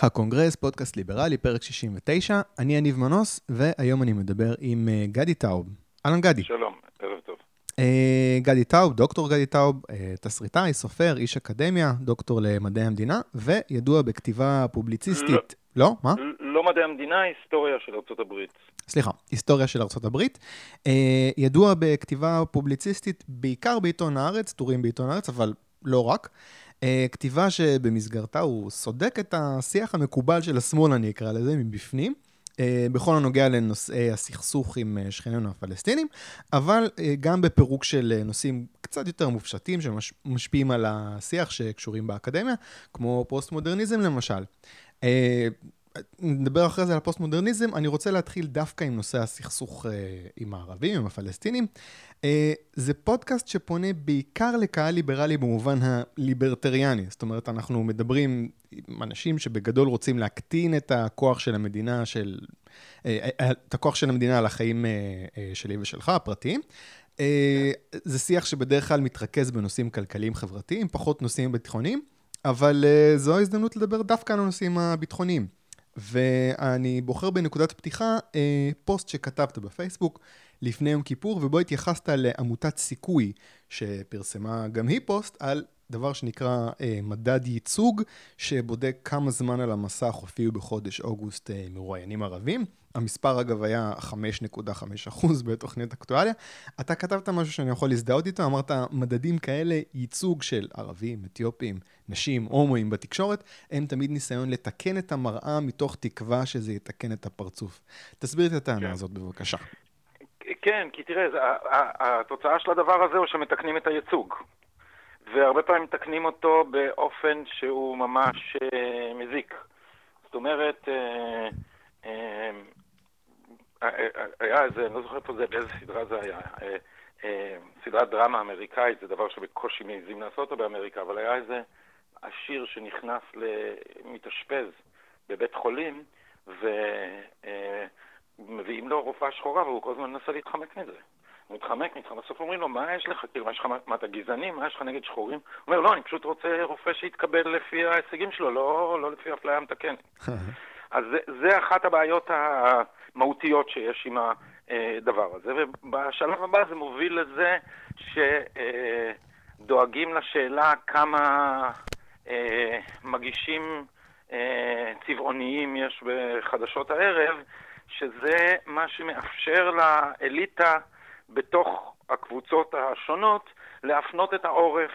הקונגרס, פודקאסט ליברלי, פרק 69. אני יניב מנוס, והיום אני מדבר עם אה, גדי טאוב. אהלן גדי. שלום, ערב טוב. אה, גדי טאוב, דוקטור גדי טאוב, אה, תסריטאי, סופר, איש אקדמיה, דוקטור למדעי המדינה, וידוע בכתיבה פובליציסטית. לא, לא מה? לא מדעי המדינה, היסטוריה של ארצות הברית. סליחה, היסטוריה של. אה, ידוע בכתיבה פובליציסטית בעיקר בעיתון הארץ, טורים בעיתון הארץ, אבל לא רק. אה, כתיבה שבמסגרתה הוא סודק את השיח המקובל של השמאל, אני אקרא לזה, מבפנים. אה, בכל הנוגע לנושאי הסכסוך עם אה, שכנינו הפלסטינים, אבל גם בפירוק של נושאים קצת יותר מופשטים שמשפיעים על השיח שקשורים באקדמיה, כמו פוסט-מודרניזם למשל. נדבר אחרי זה על הפוסט-מודרניזם, אני רוצה להתחיל דווקא עם נושא הסכסוך אה, עם הערבים, עם הפלסטינים. Uh, זה פודקאסט שפונה בעיקר לקהל ליברלי במובן הליברטריאני. זאת אומרת, אנחנו מדברים עם אנשים שבגדול רוצים להקטין את הכוח של המדינה, של, uh, את הכוח של המדינה על החיים uh, uh, שלי ושלך, הפרטיים. Uh, זה שיח שבדרך כלל מתרכז בנושאים כלכליים חברתיים, פחות נושאים ביטחוניים, אבל uh, זו ההזדמנות לדבר דווקא על הנושאים הביטחוניים. ואני בוחר בנקודת פתיחה אה, פוסט שכתבת בפייסבוק לפני יום כיפור, ובו התייחסת לעמותת סיכוי, שפרסמה גם היא פוסט על דבר שנקרא אה, מדד ייצוג, שבודק כמה זמן על המסך הופיעו בחודש אוגוסט אה, מרואיינים ערבים. המספר אגב היה 5.5% בתוכנית אקטואליה. אתה כתבת משהו שאני יכול להזדהות איתו, אמרת מדדים כאלה, ייצוג של ערבים, אתיופים, נשים, הומואים בתקשורת, הם תמיד ניסיון לתקן את המראה מתוך תקווה שזה יתקן את הפרצוף. תסביר את הטענה כן. הזאת בבקשה. כן, כי תראה, התוצאה של הדבר הזה הוא שמתקנים את הייצוג. והרבה פעמים מתקנים אותו באופן שהוא ממש אה, מזיק. זאת אומרת, אה, אה, היה איזה, אני לא זוכר איפה זה, באיזה סדרה זה היה, סדרת דרמה אמריקאית, זה דבר שבקושי מעזים לעשות אותו באמריקה, אבל היה איזה עשיר שנכנס למתאשפז בבית חולים, ומביאים לו רופאה שחורה, והוא כל הזמן מנסה להתחמק מזה. מתחמק, מתחמק, בסוף אומרים לו, מה יש לך? כאילו, מה יש לך, מה אתה גזעני? מה יש לך נגד שחורים? הוא אומר, לא, אני פשוט רוצה רופא שיתקבל לפי ההישגים שלו, לא, לא לפי אפליה מתקנת. אז זה, זה אחת הבעיות המהותיות שיש עם הדבר הזה, ובשלב הבא זה מוביל לזה שדואגים לשאלה כמה מגישים אה, צבעוניים יש בחדשות הערב, שזה מה שמאפשר לאליטה בתוך הקבוצות השונות להפנות את העורף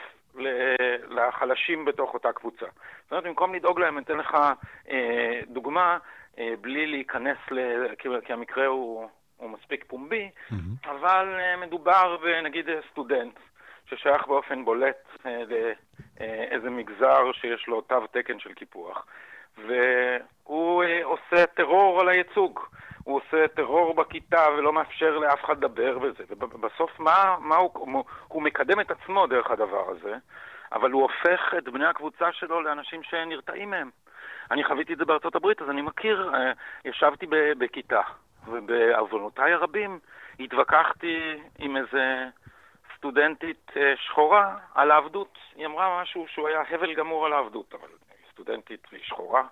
לחלשים בתוך אותה קבוצה. זאת אומרת, במקום לדאוג להם, אני אתן לך אה, דוגמה, אה, בלי להיכנס, ל... כי המקרה הוא, הוא מספיק פומבי, mm-hmm. אבל אה, מדובר בנגיד סטודנט ששייך באופן בולט אה, לאיזה מגזר שיש לו תו תקן של קיפוח, והוא אה, עושה טרור על הייצוג. הוא עושה טרור בכיתה ולא מאפשר לאף אחד לדבר בזה. ובסוף מה, מה הוא, הוא מקדם את עצמו דרך הדבר הזה, אבל הוא הופך את בני הקבוצה שלו לאנשים שנרתעים מהם. אני חוויתי את זה בארצות הברית, אז אני מכיר, אה, ישבתי בכיתה, ובעוונותיי הרבים התווכחתי עם איזה סטודנטית אה, שחורה על העבדות. היא אמרה משהו שהוא היה הבל גמור על העבדות, אבל סטודנטית והיא שחורה,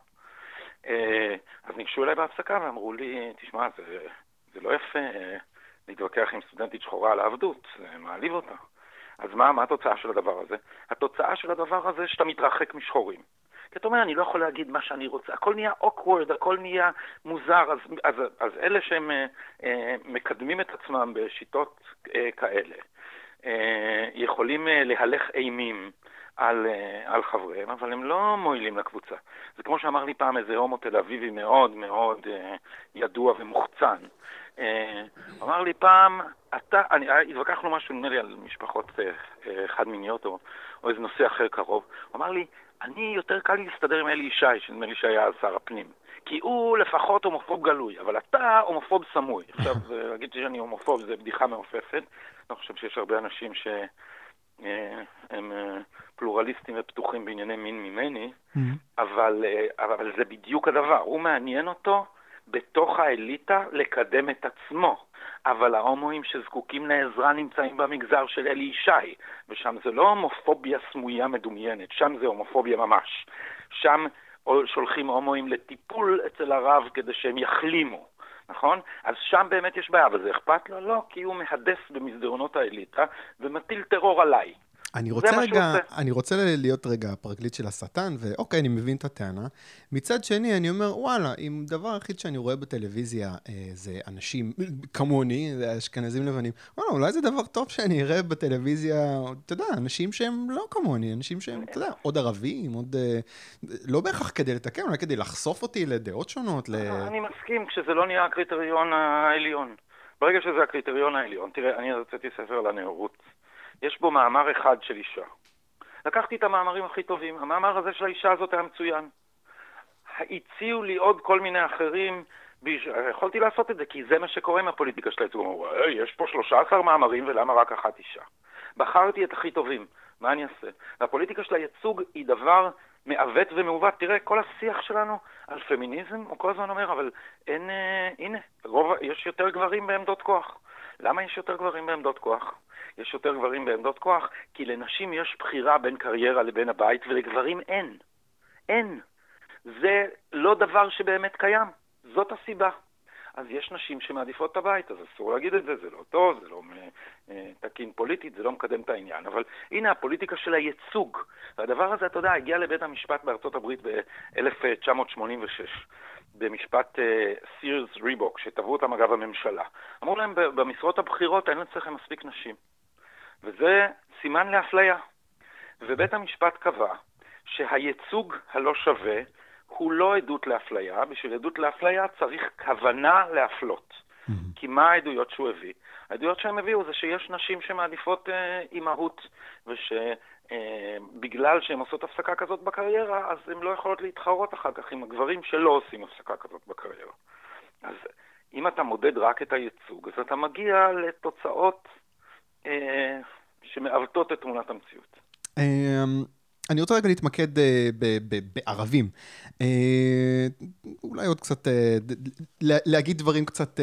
אה, אז ניגשו אליי בהפסקה ואמרו לי, תשמע, זה, זה לא יפה אה, להתווכח עם סטודנטית שחורה על העבדות, זה מעליב אותה. אז מה, מה התוצאה של הדבר הזה? התוצאה של הדבר הזה שאתה מתרחק משחורים. כי אתה אומר, אני לא יכול להגיד מה שאני רוצה, הכל נהיה awkward, הכל נהיה מוזר, אז, אז, אז אלה שהם אה, מקדמים את עצמם בשיטות אה, כאלה, יכולים אה, להלך אימים על, אה, על חבריהם, אבל הם לא מועילים לקבוצה. זה כמו שאמר לי פעם איזה הומו תל אביבי מאוד מאוד אה, ידוע ומוחצן. אה, אמר לי פעם, אתה, אני, התווכחנו משהו, נדמה לי, על משפחות אה, אה, חד-מיניות או, או איזה נושא אחר קרוב. הוא אמר לי, אני, יותר קל לי להסתדר עם אלי ישי, שנדמה לי שהיה אז שר הפנים. כי הוא לפחות הומופוב גלוי, אבל אתה הומופוב סמוי. עכשיו, להגיד שאני הומופוב זה בדיחה מעופפת. אני חושב שיש הרבה אנשים ש... אה, אה, פלורליסטים ופתוחים בענייני מין ממני. אבל, אה, אבל זה בדיוק הדבר. הוא מעניין אותו בתוך האליטה לקדם את עצמו. אבל ההומואים שזקוקים לעזרה נמצאים במגזר של אלי ישי, ושם זה לא הומופוביה סמויה מדומיינת, שם זה הומופוביה ממש. שם או שולחים הומואים לטיפול אצל הרב כדי שהם יחלימו, נכון? אז שם באמת יש בעיה, אבל זה אכפת לו? לא, כי הוא מהדס במסדרונות האליטה ומטיל טרור עליי. אני רוצה רגע, אני רוצה להיות רגע הפרקליט של השטן, ואוקיי, אני מבין את הטענה. מצד שני, אני אומר, וואלה, אם דבר היחיד שאני רואה בטלוויזיה אה, זה אנשים כמוני, זה אשכנזים לבנים, וואלה, אולי זה דבר טוב שאני אראה בטלוויזיה, אתה יודע, אנשים שהם לא כמוני, אנשים שהם, אתה יודע, עוד ערבים, עוד... אה, לא בהכרח כדי לתקן, אולי כדי לחשוף אותי לדעות שונות. ל... אני מסכים, כשזה לא נהיה הקריטריון העליון. ברגע שזה הקריטריון העליון, תראה, אני הוצאתי ספר על הנאורות. יש בו מאמר אחד של אישה. לקחתי את המאמרים הכי טובים, המאמר הזה של האישה הזאת היה מצוין. הציעו לי עוד כל מיני אחרים, יכולתי לעשות את זה, כי זה מה שקורה עם הפוליטיקה של הייצוג. אמרו, יש פה 13 מאמרים ולמה רק אחת אישה? בחרתי את הכי טובים, מה אני אעשה? והפוליטיקה של הייצוג היא דבר מעוות ומעוות. תראה, כל השיח שלנו על פמיניזם, הוא כל הזמן אומר, אבל אין, אה, הנה, רוב, יש יותר גברים בעמדות כוח. למה יש יותר גברים בעמדות כוח? יש יותר גברים בעמדות כוח, כי לנשים יש בחירה בין קריירה לבין הבית, ולגברים אין. אין. זה לא דבר שבאמת קיים. זאת הסיבה. אז יש נשים שמעדיפות את הבית, אז אסור להגיד את זה, זה לא טוב, זה לא אה, תקין פוליטית, זה לא מקדם את העניין. אבל הנה הפוליטיקה של הייצוג. והדבר הזה, אתה יודע, הגיע לבית המשפט בארצות הברית ב-1986. במשפט סירס uh, ריבוק, שתבעו אותם אגב הממשלה. אמרו להם, במשרות הבכירות אין אצלכם מספיק נשים. וזה סימן לאפליה. ובית המשפט קבע שהייצוג הלא שווה הוא לא עדות לאפליה, בשביל עדות לאפליה צריך כוונה להפלות. Mm-hmm. כי מה העדויות שהוא הביא? העדויות שהם הביאו זה שיש נשים שמעדיפות אה, אימהות, ושבגלל אה, שהן עושות הפסקה כזאת בקריירה, אז הן לא יכולות להתחרות אחר כך עם הגברים שלא עושים הפסקה כזאת בקריירה. אז אם אתה מודד רק את הייצוג, אז אתה מגיע לתוצאות אה, שמעוותות את תמונת המציאות. אני רוצה רגע להתמקד אה, בערבים. אה, אולי עוד קצת, להגיד דברים קצת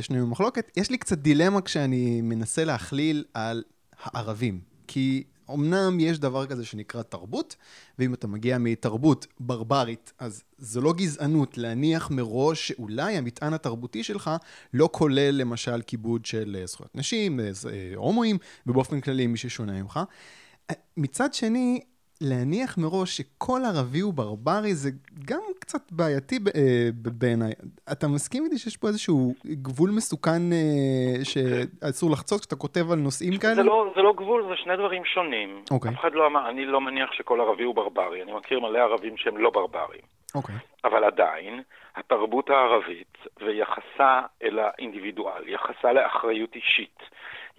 שנויים במחלוקת. יש לי קצת דילמה כשאני מנסה להכליל על הערבים. כי אמנם יש דבר כזה שנקרא תרבות, ואם אתה מגיע מתרבות ברברית, אז זו לא גזענות להניח מראש שאולי המטען התרבותי שלך לא כולל למשל כיבוד של אה, זכויות נשים, אה, אה, הומואים, ובאופן כללי מי ששונה ממך. מצד שני, להניח מראש שכל ערבי הוא ברברי זה גם קצת בעייתי אה, בעיניי. אתה מסכים איתי שיש פה איזשהו גבול מסוכן אה, שאסור לחצות כשאתה כותב על נושאים כאלה? זה לא, זה לא גבול, זה שני דברים שונים. Okay. אוקיי. אף אחד לא אמר, אני לא מניח שכל ערבי הוא ברברי. אני מכיר מלא ערבים שהם לא ברברים. אוקיי. Okay. אבל עדיין, התרבות הערבית ויחסה אל האינדיבידואל, יחסה לאחריות אישית,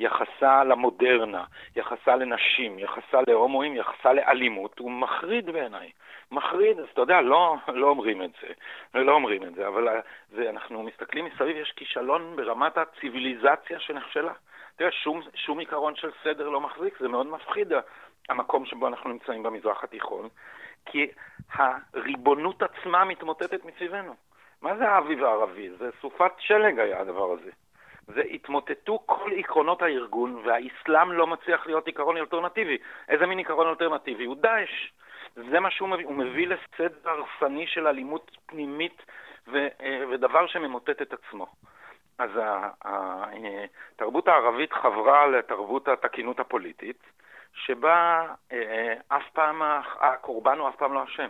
יחסה למודרנה, יחסה לנשים, יחסה להומואים, יחסה לאלימות, הוא מחריד בעיניי. מחריד, אז אתה יודע, לא, לא אומרים את זה, לא אומרים את זה, אבל זה, אנחנו מסתכלים מסביב, יש כישלון ברמת הציוויליזציה שנכשלה. תראה, שום, שום עיקרון של סדר לא מחזיק, זה מאוד מפחיד המקום שבו אנחנו נמצאים במזרח התיכון, כי הריבונות עצמה מתמוטטת מסביבנו. מה זה האביב הערבי? זה סופת שלג היה הדבר הזה. זה התמוטטו כל עקרונות הארגון, והאסלאם לא מצליח להיות עיקרון אלטרנטיבי. איזה מין עיקרון אלטרנטיבי? הוא דאעש. זה מה שהוא מביא, הוא מביא לסדר הרסני של אלימות פנימית ו, אה, ודבר שממוטט את עצמו. אז התרבות הערבית חברה לתרבות התקינות הפוליטית, שבה אה, אף פעם הקורבן הוא אף פעם לא אשם.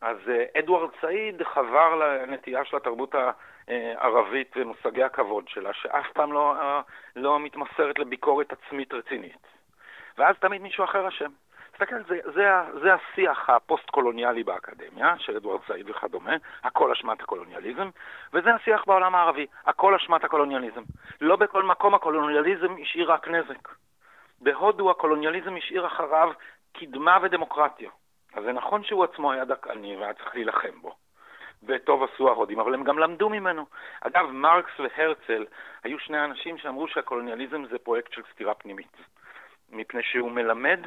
אז אה, אדוארד סעיד חבר לנטייה של התרבות הערבית ומושגי הכבוד שלה, שאף פעם לא, לא מתמסרת לביקורת עצמית רצינית. ואז תמיד מישהו אחר אשם. תסתכל, זה, זה, זה השיח הפוסט-קולוניאלי באקדמיה, של אדוארד סעיד וכדומה, הכל אשמת הקולוניאליזם, וזה השיח בעולם הערבי, הכל אשמת הקולוניאליזם. לא בכל מקום הקולוניאליזם השאיר רק נזק. בהודו הקולוניאליזם השאיר אחריו קדמה ודמוקרטיה. אז זה נכון שהוא עצמו היה דכאני והיה צריך להילחם בו. וטוב עשו ההודים, אבל הם גם למדו ממנו. אגב, מרקס והרצל היו שני אנשים שאמרו שהקולוניאליזם זה פרויקט של סתירה פנימית. מפני שהוא מלמד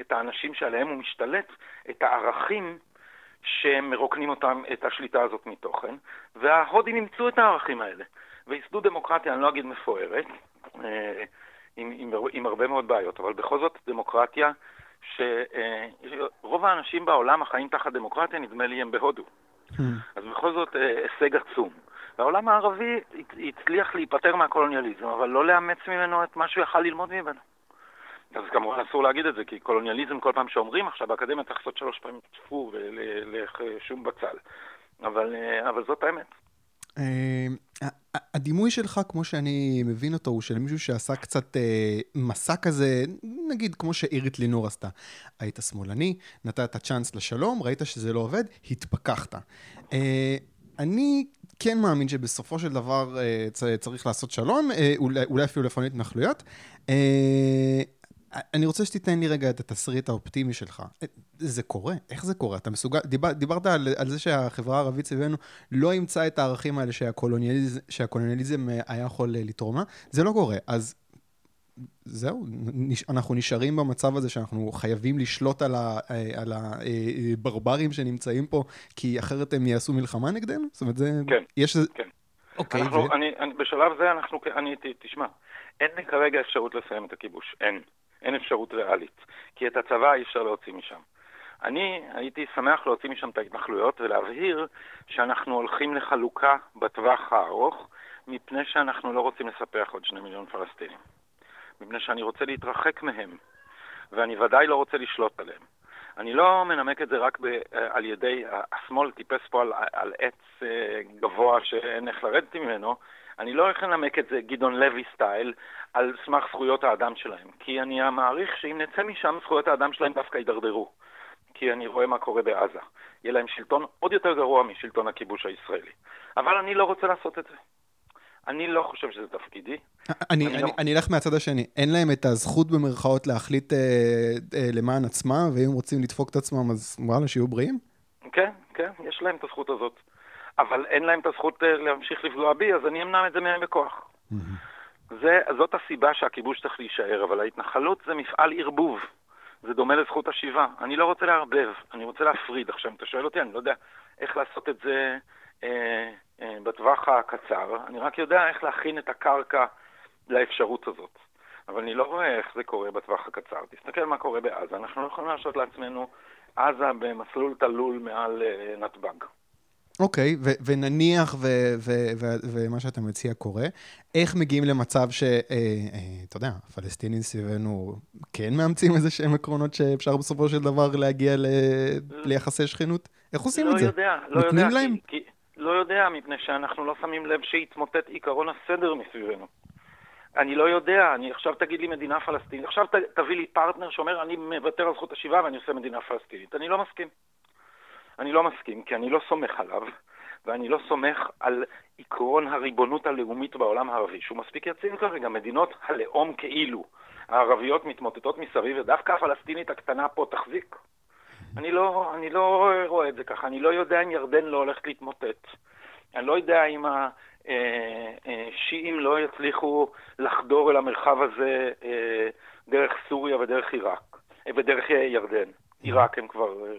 את האנשים שעליהם הוא משתלט, את הערכים שמרוקנים אותם, את השליטה הזאת מתוכן, וההודים אימצו את הערכים האלה, וייסדו דמוקרטיה, אני לא אגיד מפוארת, אה, עם, עם, עם הרבה מאוד בעיות, אבל בכל זאת דמוקרטיה שרוב האנשים בעולם החיים תחת דמוקרטיה, נדמה לי, הם בהודו. Hmm. אז בכל זאת הישג עצום. והעולם הערבי הצליח להיפטר מהקולוניאליזם, אבל לא לאמץ ממנו את מה שהוא יכל ללמוד ממנו. אז כמובן אסור להגיד את זה, כי קולוניאליזם כל פעם שאומרים עכשיו באקדמיה צריך לעשות שלוש פעמים צפו ולך שום בצל. אבל, אבל זאת האמת. אה, הדימוי שלך, כמו שאני מבין אותו, הוא של מישהו שעשה קצת אה, מסע כזה, נגיד כמו שאירית לינור עשתה. היית שמאלני, נתת צ'אנס לשלום, ראית שזה לא עובד, התפכחת. אה, אני כן מאמין שבסופו של דבר צריך לעשות שלום, אולי אפילו לפעמים התנחלויות. אני רוצה שתיתן לי רגע את התסריט האופטימי שלך. זה קורה? איך זה קורה? אתה מסוגל... דיבר, דיברת על, על זה שהחברה הערבית סביבנו לא אימצה את הערכים האלה שהקולוניאליזם, שהקולוניאליזם אה, היה יכול אה, לתרום לה. זה לא קורה. אז זהו, אנחנו נשארים במצב הזה שאנחנו חייבים לשלוט על, ה, אה, על הברברים שנמצאים פה, כי אחרת הם יעשו מלחמה נגדנו? זאת אומרת, זה... כן, יש... כן. אוקיי. אנחנו, ו... אני, אני, בשלב זה אנחנו... אני, תשמע, אין לי כרגע אפשרות לסיים את הכיבוש. אין. אין אפשרות ריאלית, כי את הצבא אי אפשר להוציא משם. אני הייתי שמח להוציא משם את ההתנחלויות ולהבהיר שאנחנו הולכים לחלוקה בטווח הארוך, מפני שאנחנו לא רוצים לספח עוד שני מיליון פלסטינים. מפני שאני רוצה להתרחק מהם, ואני ודאי לא רוצה לשלוט עליהם. אני לא מנמק את זה רק ב, על ידי, השמאל טיפס פה על, על עץ אה, גבוה שאין איך לרדת ממנו, אני לא הולך לנמק את זה גדעון לוי סטייל על סמך זכויות האדם שלהם, כי אני מעריך שאם נצא משם זכויות האדם שלהם דווקא יידרדרו. כי אני רואה מה קורה בעזה. יהיה להם שלטון עוד יותר גרוע משלטון הכיבוש הישראלי. אבל אני לא רוצה לעשות את זה. אני לא חושב שזה תפקידי. אני, אני, אני, לא... אני אלך מהצד השני. אין להם את הזכות במרכאות להחליט אה, אה, למען עצמם, ואם רוצים לדפוק את עצמם, אז וואלה, שיהיו בריאים? כן, כן, יש להם את הזכות הזאת. אבל אין להם את הזכות אה, להמשיך לפגוע בי, אז אני אמנע את זה מהם בכוח. זה, זאת הסיבה שהכיבוש צריך להישאר, אבל ההתנחלות זה מפעל ערבוב. זה דומה לזכות השיבה. אני לא רוצה לערבב, אני רוצה להפריד. עכשיו, אם אתה שואל אותי, אני לא יודע איך לעשות את זה אה, אה, בטווח הקצר, אני רק יודע איך להכין את הקרקע לאפשרות הזאת. אבל אני לא רואה איך זה קורה בטווח הקצר. תסתכל מה קורה בעזה. אנחנו לא יכולים להרשות לעצמנו עזה במסלול תלול מעל אה, נתב"ג. אוקיי, okay, ונניח ומה שאתה מציע קורה, איך מגיעים למצב ש... אה, אה, אתה יודע, הפלסטינים סביבנו כן מאמצים איזה שהם עקרונות שאפשר בסופו של דבר להגיע ל... ליחסי שכנות? איך עושים לא את זה? לא יודע, לא יודע. להם? כי, כי, לא יודע, מפני שאנחנו לא שמים לב שהתמוטט עיקרון הסדר מסביבנו. אני לא יודע, אני עכשיו תגיד לי מדינה פלסטינית, עכשיו ת, תביא לי פרטנר שאומר אני מוותר על זכות השיבה ואני עושה מדינה פלסטינית. אני לא מסכים. אני לא מסכים, כי אני לא סומך עליו, ואני לא סומך על עקרון הריבונות הלאומית בעולם הערבי, שהוא מספיק יציב כרגע. מדינות הלאום כאילו, הערביות מתמוטטות מסביב, ודווקא הפלסטינית הקטנה פה תחזיק. אני לא, אני לא רואה את זה ככה, אני לא יודע אם ירדן לא הולכת להתמוטט. אני לא יודע אם השיעים לא יצליחו לחדור אל המרחב הזה אה, דרך סוריה ודרך עיראק, ודרך ירדן. עיראק הם כבר אה,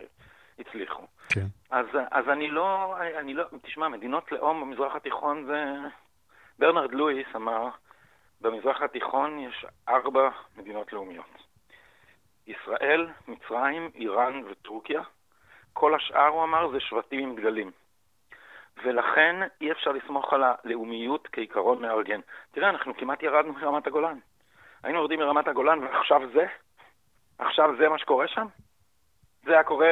הצליחו. כן. אז, אז אני לא, אני לא, תשמע, מדינות לאום במזרח התיכון זה... ברנרד לואיס אמר, במזרח התיכון יש ארבע מדינות לאומיות. ישראל, מצרים, איראן וטורקיה. כל השאר, הוא אמר, זה שבטים עם דגלים. ולכן אי אפשר לסמוך על הלאומיות כעיקרון מארגן. תראה, אנחנו כמעט ירדנו מרמת הגולן. היינו יורדים מרמת הגולן ועכשיו זה? עכשיו זה מה שקורה שם? זה היה קורה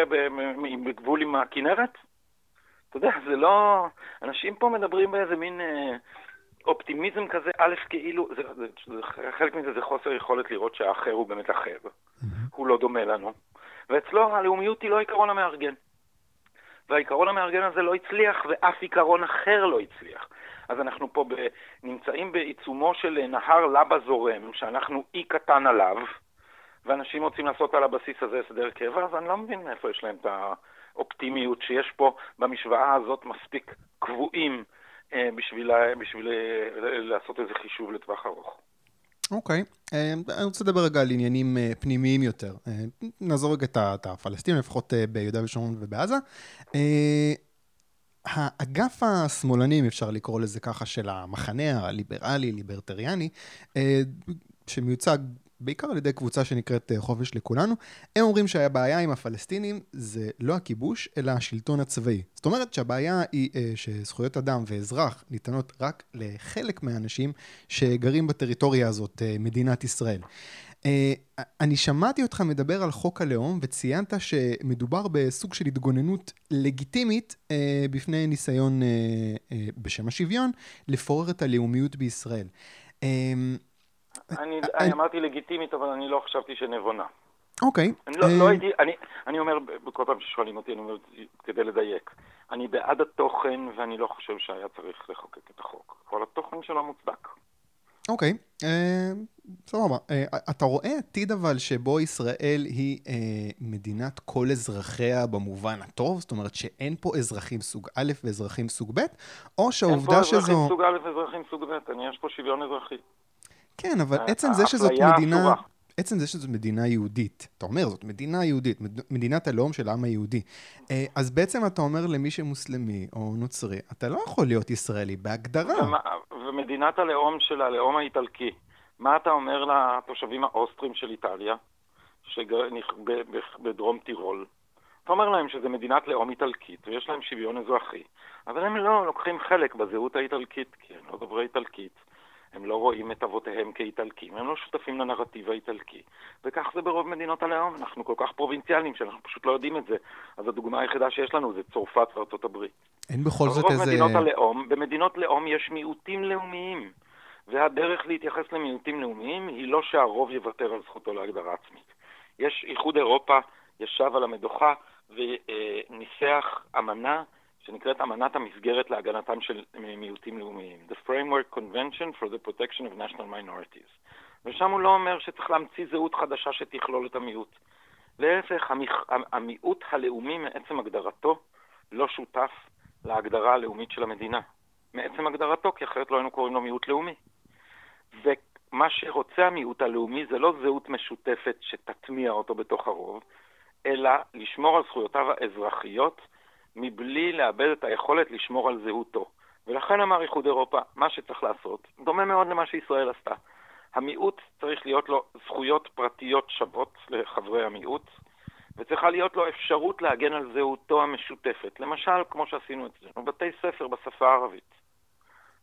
בגבול עם הכנרת? אתה יודע, זה לא... אנשים פה מדברים באיזה מין אה, אופטימיזם כזה, א', כאילו, זה, זה, זה, חלק מזה זה חוסר יכולת לראות שהאחר הוא באמת אחר. Mm-hmm. הוא לא דומה לנו. ואצלו הלאומיות היא לא העיקרון המארגן. והעיקרון המארגן הזה לא הצליח, ואף עיקרון אחר לא הצליח. אז אנחנו פה ב, נמצאים בעיצומו של נהר לבה זורם, שאנחנו אי קטן עליו, ואנשים רוצים לעשות על הבסיס הזה הסדר קבע, אז אני לא מבין מאיפה יש להם את האופטימיות שיש פה במשוואה הזאת מספיק קבועים אה, בשביל, בשביל אה, לעשות איזה חישוב לטווח ארוך. אוקיי, okay. אה, אני רוצה לדבר רגע על עניינים אה, פנימיים יותר. אה, נעזור רגע את הפלסטינים, לפחות ביהודה ושומרון ובעזה. האגף השמאלני, אם אפשר לקרוא לזה ככה, של המחנה הליברלי, ליברטריאני, שמיוצג בעיקר על ידי קבוצה שנקראת אה, חופש לכולנו. הם אומרים שהבעיה עם הפלסטינים זה לא הכיבוש, אלא השלטון הצבאי. זאת אומרת שהבעיה היא אה, שזכויות אדם ואזרח ניתנות רק לחלק מהאנשים שגרים בטריטוריה הזאת, אה, מדינת ישראל. אני שמעתי אותך מדבר על חוק הלאום וציינת שמדובר בסוג של התגוננות לגיטימית בפני ניסיון בשם השוויון לפורר את הלאומיות בישראל. אה, אני, אני אמרתי לגיטימית, אבל אני לא חשבתי שנבונה. אוקיי. אני לא, לא הייתי, אני, אני אומר, בכל פעם ששואלים אותי, אני אומר, כדי לדייק, אני בעד התוכן ואני לא חושב שהיה צריך לחוקק את החוק. אבל התוכן שלו מוצדק. אוקיי, אה, סבבה. אה, אתה רואה עתיד אבל שבו ישראל היא אה, מדינת כל אזרחיה במובן הטוב? זאת אומרת שאין פה אזרחים סוג א' ואזרחים סוג ב', או שהעובדה שזו... אין פה אזרחים סוג א' ואזרחים סוג ב', אני יש פה שוויון אזרחי. כן, אבל עצם זה שזאת מדינה... עצם זה שזאת מדינה יהודית, אתה אומר, זאת מדינה יהודית, מדינת הלאום של העם היהודי. אז בעצם אתה אומר למי שמוסלמי או נוצרי, אתה לא יכול להיות ישראלי בהגדרה. ומדינת הלאום של הלאום האיטלקי, מה אתה אומר לתושבים האוסטרים של איטליה, בדרום טירול? אתה אומר להם שזה מדינת לאום איטלקית ויש להם שוויון אזרחי, אבל הם לא לוקחים חלק בזהות האיטלקית, כי הם לא דוברי איטלקית. הם לא רואים את אבותיהם כאיטלקים, הם לא שותפים לנרטיב האיטלקי. וכך זה ברוב מדינות הלאום, אנחנו כל כך פרובינציאליים שאנחנו פשוט לא יודעים את זה. אז הדוגמה היחידה שיש לנו זה צרפת וארצות הברית. אין בכל זאת איזה... מדינות הלאום, במדינות לאום יש מיעוטים לאומיים. והדרך להתייחס למיעוטים לאומיים היא לא שהרוב יוותר על זכותו להגדרה עצמית. יש איחוד אירופה ישב על המדוכה וניסח אמנה שנקראת אמנת המסגרת להגנתם של מיעוטים לאומיים, The Framework Convention for the Protection of National Minorities. ושם הוא לא אומר שצריך להמציא זהות חדשה שתכלול את המיעוט. להפך, המיעוט הלאומי מעצם הגדרתו לא שותף להגדרה הלאומית של המדינה. מעצם הגדרתו, כי אחרת לא היינו קוראים לו מיעוט לאומי. ומה שרוצה המיעוט הלאומי זה לא זהות משותפת שתטמיע אותו בתוך הרוב, אלא לשמור על זכויותיו האזרחיות מבלי לאבד את היכולת לשמור על זהותו. ולכן אמר איחוד אירופה, מה שצריך לעשות, דומה מאוד למה שישראל עשתה. המיעוט צריך להיות לו זכויות פרטיות שוות לחברי המיעוט, וצריכה להיות לו אפשרות להגן על זהותו המשותפת. למשל, כמו שעשינו אצלנו, בתי ספר בשפה הערבית.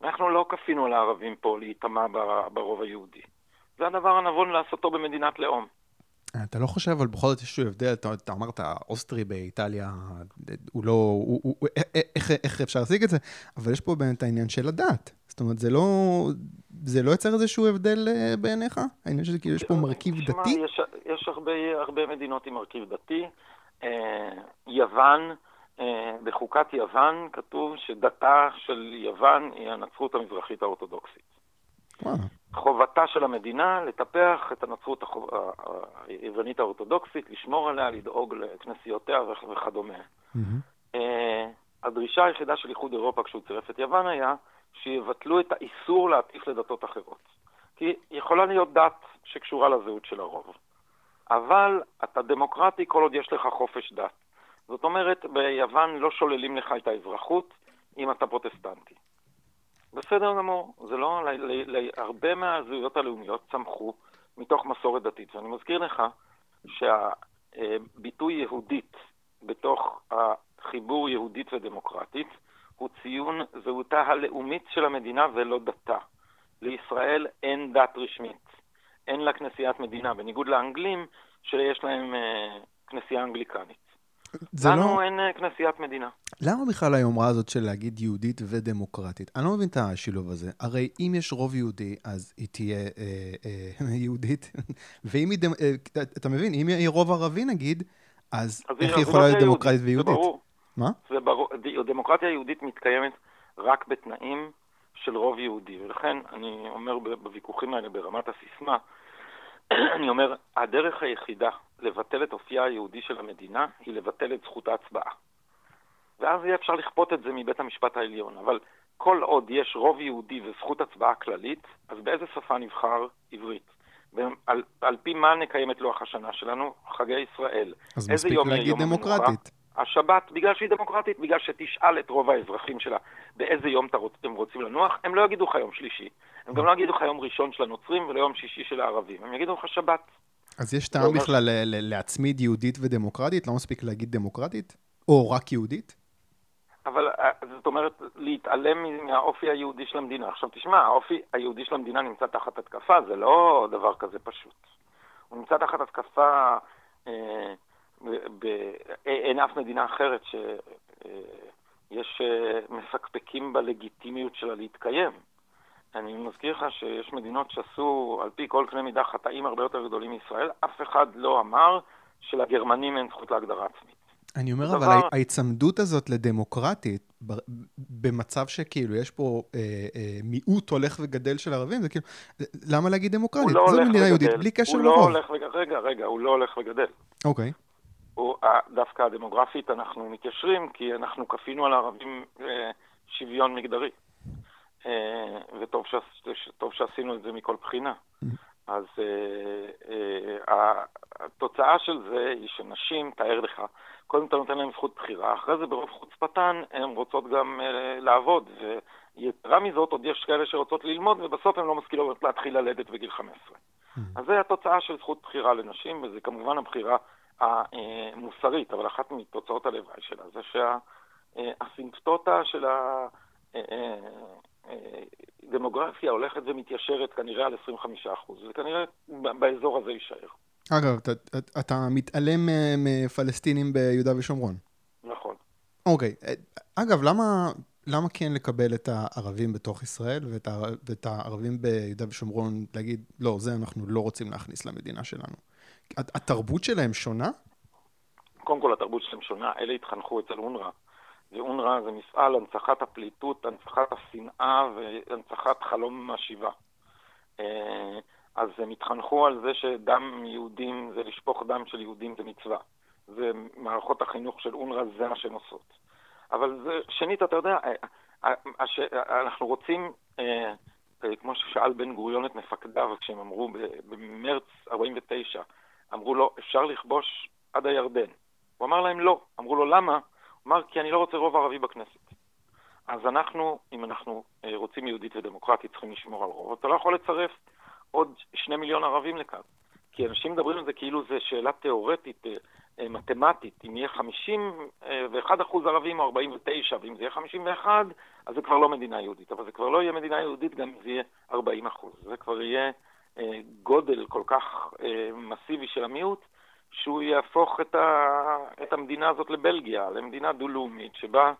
אנחנו לא כפינו לערבים פה להיטמע ברוב היהודי. זה הדבר הנבון לעשותו במדינת לאום. אתה לא חושב, אבל בכל זאת יש הבדל, אתה, אתה אמרת, אוסטרי באיטליה, הוא לא, הוא, הוא, הוא, איך, איך אפשר להשיג את זה? אבל יש פה באמת העניין של הדת. זאת אומרת, זה לא, זה לא יוצר איזשהו הבדל אה, בעיניך? העניין שזה כאילו יש פה מרכיב שמה, דתי? יש, יש הרבה, הרבה מדינות עם מרכיב דתי. אה, יוון, אה, בחוקת יוון כתוב שדתה של יוון היא הנצרות המזרחית האורתודוקסית. חובתה של המדינה לטפח את הנצרות היוונית האורתודוקסית, לשמור עליה, לדאוג לכנסיותיה וכדומה. Mm-hmm. הדרישה היחידה של איחוד אירופה כשהוא צירף את יוון היה שיבטלו את האיסור להטיף לדתות אחרות. כי יכולה להיות דת שקשורה לזהות של הרוב. אבל אתה דמוקרטי כל עוד יש לך חופש דת. זאת אומרת, ביוון לא שוללים לך את האזרחות אם אתה פרוטסטנטי. בסדר גמור, זה לא, להרבה מהזהויות הלאומיות צמחו מתוך מסורת דתית. ואני מזכיר לך שהביטוי יהודית בתוך החיבור יהודית ודמוקרטית הוא ציון זהותה הלאומית של המדינה ולא דתה. לישראל אין דת רשמית, אין לה כנסיית מדינה, בניגוד לאנגלים שיש להם אה, כנסייה אנגליקנית. לנו לא... אין אה, כנסיית מדינה. למה בכלל היומרה הזאת של להגיד יהודית ודמוקרטית? אני לא מבין את השילוב הזה. הרי אם יש רוב יהודי, אז היא תהיה אה, אה, יהודית, ואם היא, דמ... אה, אתה מבין, אם היא רוב ערבי נגיד, אז, אז איך היא יכולה להיות דמוקרטית ויהודית? זה ברור. מה? זה ברור. דמוקרטיה יהודית מתקיימת רק בתנאים של רוב יהודי, ולכן אני אומר בוויכוחים האלה ברמת הסיסמה, אני אומר, הדרך היחידה לבטל את אופייה היהודי של המדינה היא לבטל את זכות ההצבעה. ואז יהיה אפשר לכפות את זה מבית המשפט העליון. אבל כל עוד יש רוב יהודי וזכות הצבעה כללית, אז באיזה שפה נבחר עברית? ועל, על פי מה נקיים את לוח השנה שלנו? חגי ישראל. אז מספיק להגיד דמוקרטית. השבת, בגלל שהיא דמוקרטית, בגלל שתשאל את רוב האזרחים שלה באיזה יום הם רוצים לנוח, הם לא יגידו לך יום שלישי. הם גם לא יגידו לך יום ראשון של הנוצרים ולא יום שישי של הערבים. הם יגידו לך שבת. אז יש טעם בכלל להצמיד יהודית ודמוקרטית? לא מספיק להגיד דמוקרטית? או רק יהודית? אבל אה, זאת אומרת, להתעלם מהאופי היהודי של המדינה. עכשיו תשמע, האופי היהודי של המדינה נמצא תחת התקפה, זה לא דבר כזה פשוט. הוא נמצא תחת התקפה, אה, ב, אין אף מדינה אחרת שיש אה, מפקפקים בלגיטימיות שלה להתקיים. אני מזכיר לך שיש מדינות שעשו על פי כל קנה מידה חטאים הרבה יותר גדולים מישראל, אף אחד לא אמר שלגרמנים אין זכות להגדרה עצמית. אני אומר, אבל דבר... ההיצמדות הזאת לדמוקרטית, במצב שכאילו יש פה אה, אה, מיעוט הולך וגדל של ערבים, זה כאילו, למה להגיד דמוקרטית? לא זו מדינה יהודית, בלי קשר לרוב. הוא לא הולך וגדל, רגע, רגע, הוא לא הולך וגדל. אוקיי. הוא, דווקא הדמוגרפית אנחנו מתיישרים, כי אנחנו כפינו על הערבים אה, שוויון מגדרי. אה, וטוב ש, שעשינו את זה מכל בחינה. Mm-hmm. אז אה, אה, התוצאה של זה היא שנשים, תאר לך, קודם אתה נותן להן זכות בחירה, אחרי זה ברוב חוצפתן הן רוצות גם לעבוד, ויתרה מזאת עוד יש כאלה שרוצות ללמוד, ובסוף הן לא משכילות להתחיל ללדת בגיל 15. Mm-hmm. אז זה התוצאה של זכות בחירה לנשים, וזה כמובן הבחירה המוסרית, אבל אחת מתוצאות הלוואי שלה זה שהסימפטוטה של ה... דמוגרפיה הולכת ומתיישרת כנראה על 25%, וכנראה באזור הזה יישאר. אגב, אתה, אתה מתעלם מפלסטינים ביהודה ושומרון. נכון. אוקיי. אגב, למה, למה כן לקבל את הערבים בתוך ישראל ואת, ואת הערבים ביהודה ושומרון, להגיד, לא, זה אנחנו לא רוצים להכניס למדינה שלנו? התרבות שלהם שונה? קודם כל, התרבות שלהם שונה. אלה התחנכו אצל אונר"א. ואונר"א זה מפעל הנצחת הפליטות, הנצחת השנאה והנצחת חלום השיבה. אה, אז הם התחנכו על זה שדם יהודים, זה לשפוך דם של יהודים זה מצווה. ומערכות החינוך של אונר"א זה מה שהן עושות. אבל זה, שנית, אתה יודע, אה, אה, אנחנו רוצים, כמו ששאל בן גוריון את מפקדיו כשהם אמרו במרץ 49, אמרו לו, אפשר לכבוש עד הירדן. הוא אמר להם לא. אמרו לו, למה? אמר, כי אני לא רוצה רוב ערבי בכנסת. אז אנחנו, אם אנחנו אה, רוצים יהודית ודמוקרטית, צריכים לשמור על רוב. אתה לא יכול לצרף עוד שני מיליון ערבים לכאן. כי אנשים מדברים על זה כאילו זו שאלה תיאורטית, אה, אה, מתמטית. אם יהיה 51 אחוז ערבים או 49, ואם זה יהיה 51, אז זה כבר לא מדינה יהודית. אבל זה כבר לא יהיה מדינה יהודית גם אם זה יהיה 40 אחוז. זה כבר יהיה גודל כל כך מסיבי של המיעוט, שהוא יהפוך את, ה, את המדינה הזאת לבלגיה, למדינה דו-לאומית, שבה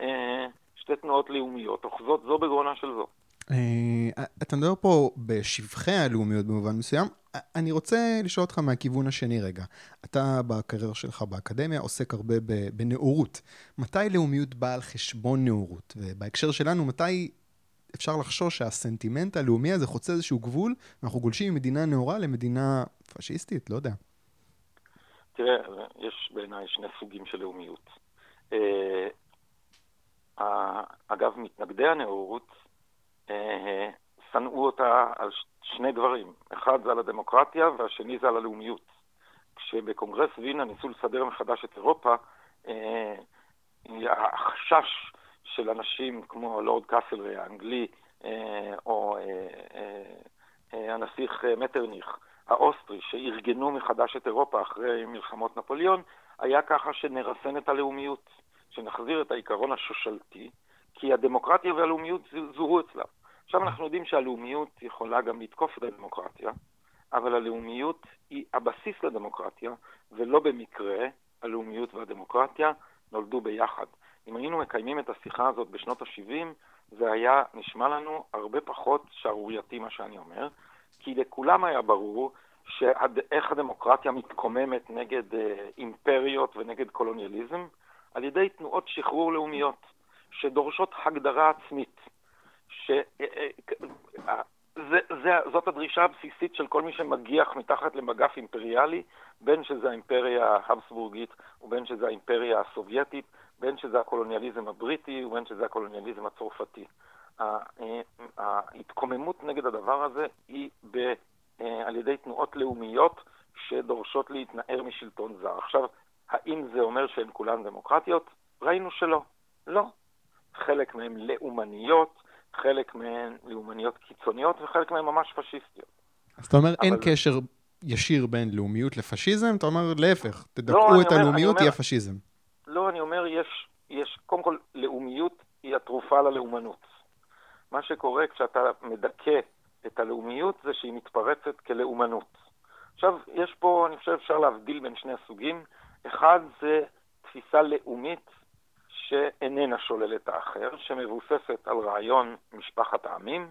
אה, שתי תנועות לאומיות אוחזות זו בגרונה של זו. אה, אתה מדבר פה בשבחי הלאומיות במובן מסוים. אני רוצה לשאול אותך מהכיוון השני רגע. אתה בקריירה שלך באקדמיה עוסק הרבה בנאורות. מתי לאומיות באה על חשבון נאורות? ובהקשר שלנו, מתי אפשר לחשוש שהסנטימנט הלאומי הזה חוצה איזשהו גבול, ואנחנו גולשים ממדינה נאורה למדינה פשיסטית? לא יודע. תראה, יש בעיניי שני סוגים של לאומיות. אה, אגב, מתנגדי הנאורות אה, שנאו אותה על שני דברים. אחד זה על הדמוקרטיה והשני זה על הלאומיות. כשבקונגרס וינה ניסו לסדר מחדש את אירופה, אה, החשש של אנשים כמו לורד קאסלרי האנגלי או הנסיך מטרניך, האוסטרי, שארגנו מחדש את אירופה אחרי מלחמות נפוליאון, היה ככה שנרסן את הלאומיות, שנחזיר את העיקרון השושלתי, כי הדמוקרטיה והלאומיות זוהו אצלם. עכשיו אנחנו יודעים שהלאומיות יכולה גם לתקוף את הדמוקרטיה, אבל הלאומיות היא הבסיס לדמוקרטיה, ולא במקרה הלאומיות והדמוקרטיה נולדו ביחד. אם היינו מקיימים את השיחה הזאת בשנות ה-70, זה היה נשמע לנו הרבה פחות שערורייתי מה שאני אומר, כי לכולם היה ברור שאיך הדמוקרטיה מתקוממת נגד אה, אימפריות ונגד קולוניאליזם, על ידי תנועות שחרור לאומיות, שדורשות הגדרה עצמית. ש... אה, אה, זה, זה, זאת הדרישה הבסיסית של כל מי שמגיח מתחת למגף אימפריאלי, בין שזה האימפריה ההבסבורגית ובין שזה האימפריה הסובייטית, בין שזה הקולוניאליזם הבריטי ובין שזה הקולוניאליזם הצרפתי. ההתקוממות נגד הדבר הזה היא ב, אה, על ידי תנועות לאומיות שדורשות להתנער משלטון זר. עכשיו, האם זה אומר שהן כולן דמוקרטיות? ראינו שלא. לא. חלק מהן לאומניות, חלק מהן לאומניות קיצוניות וחלק מהן ממש פשיסטיות. אז אתה אומר, אבל... אין קשר ישיר בין לאומיות לפשיזם? אתה אומר, להפך, תדכאו לא, את אומר, הלאומיות, יהיה פשיזם. לא, אני אומר, יש, יש, קודם כל, לאומיות היא התרופה ללאומנות. מה שקורה כשאתה מדכא את הלאומיות זה שהיא מתפרצת כלאומנות. עכשיו, יש פה, אני חושב, אפשר להבדיל בין שני הסוגים. אחד זה תפיסה לאומית שאיננה שוללת האחר, שמבוססת על רעיון משפחת העמים,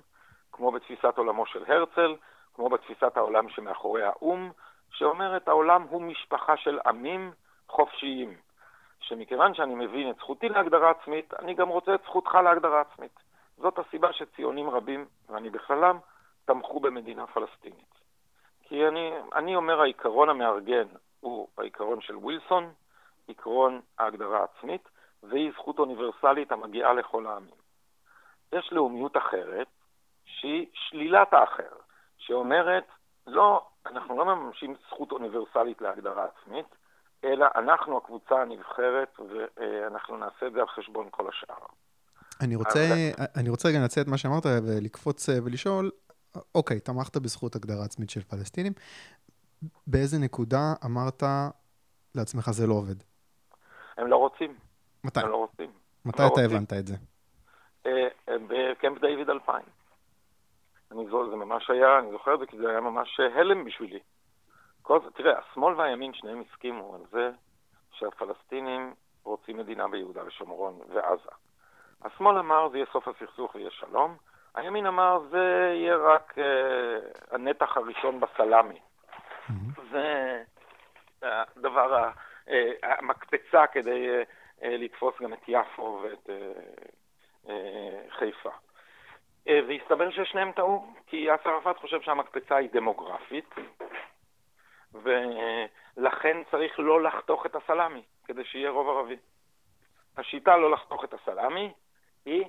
כמו בתפיסת עולמו של הרצל, כמו בתפיסת העולם שמאחורי האו"ם, שאומרת העולם הוא משפחה של עמים חופשיים. שמכיוון שאני מבין את זכותי להגדרה עצמית, אני גם רוצה את זכותך להגדרה עצמית. זאת הסיבה שציונים רבים, ואני בכללם, תמכו במדינה פלסטינית. כי אני, אני אומר העיקרון המארגן הוא העיקרון של ווילסון, עקרון ההגדרה העצמית, והיא זכות אוניברסלית המגיעה לכל העמים. יש לאומיות אחרת, שהיא שלילת האחר, שאומרת, לא, אנחנו לא מממשים זכות אוניברסלית להגדרה עצמית, אלא אנחנו הקבוצה הנבחרת, ואנחנו נעשה את זה על חשבון כל השאר. אני רוצה, אז... אני רוצה רגע לנצל את מה שאמרת ולקפוץ אה, ולשאול, אוקיי, תמכת בזכות הגדרה עצמית של פלסטינים, באיזה נקודה אמרת לעצמך זה לא עובד? הם לא רוצים. מתי? הם לא רוצים. מתי לא אתה רוצים. הבנת את זה? אה, אה, בקמפ דיוויד 2000. אני זוכר, זה ממש היה, אני זוכר את זה כי זה היה ממש הלם בשבילי. כל, תראה, השמאל והימין שניהם הסכימו על זה שהפלסטינים רוצים מדינה ביהודה ושומרון ועזה. השמאל אמר זה יהיה סוף הסכסוך ויהיה שלום, הימין אמר זה יהיה רק uh, הנתח הראשון בסלאמי. Mm-hmm. זה הדבר, uh, uh, המקפצה כדי uh, uh, לתפוס גם את יפו ואת uh, uh, חיפה. Uh, והסתבר ששניהם טעו, כי יאסר ערפאת חושב שהמקפצה היא דמוגרפית, ולכן צריך לא לחתוך את הסלאמי, כדי שיהיה רוב ערבי. השיטה לא לחתוך את הסלאמי היא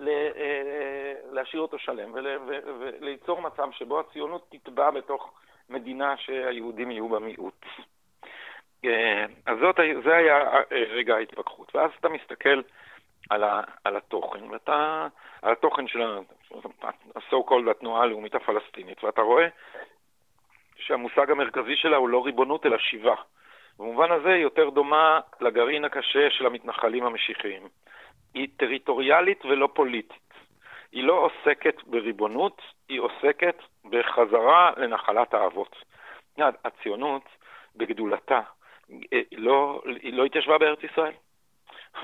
אה, להשאיר אותו שלם וליצור מצב שבו הציונות תטבע בתוך מדינה שהיהודים יהיו בה מיעוט. אה, אז זאת, זה היה אה, רגע ההתפכחות. ואז אתה מסתכל על, ה, על התוכן, ואתה, על התוכן של ה-so called התנועה הלאומית הפלסטינית, ואתה רואה שהמושג המרכזי שלה הוא לא ריבונות אלא שיבה. במובן הזה היא יותר דומה לגרעין הקשה של המתנחלים המשיחיים. היא טריטוריאלית ולא פוליטית. היא לא עוסקת בריבונות, היא עוסקת בחזרה לנחלת האבות. הציונות, בגדולתה, היא לא, היא לא התיישבה בארץ ישראל.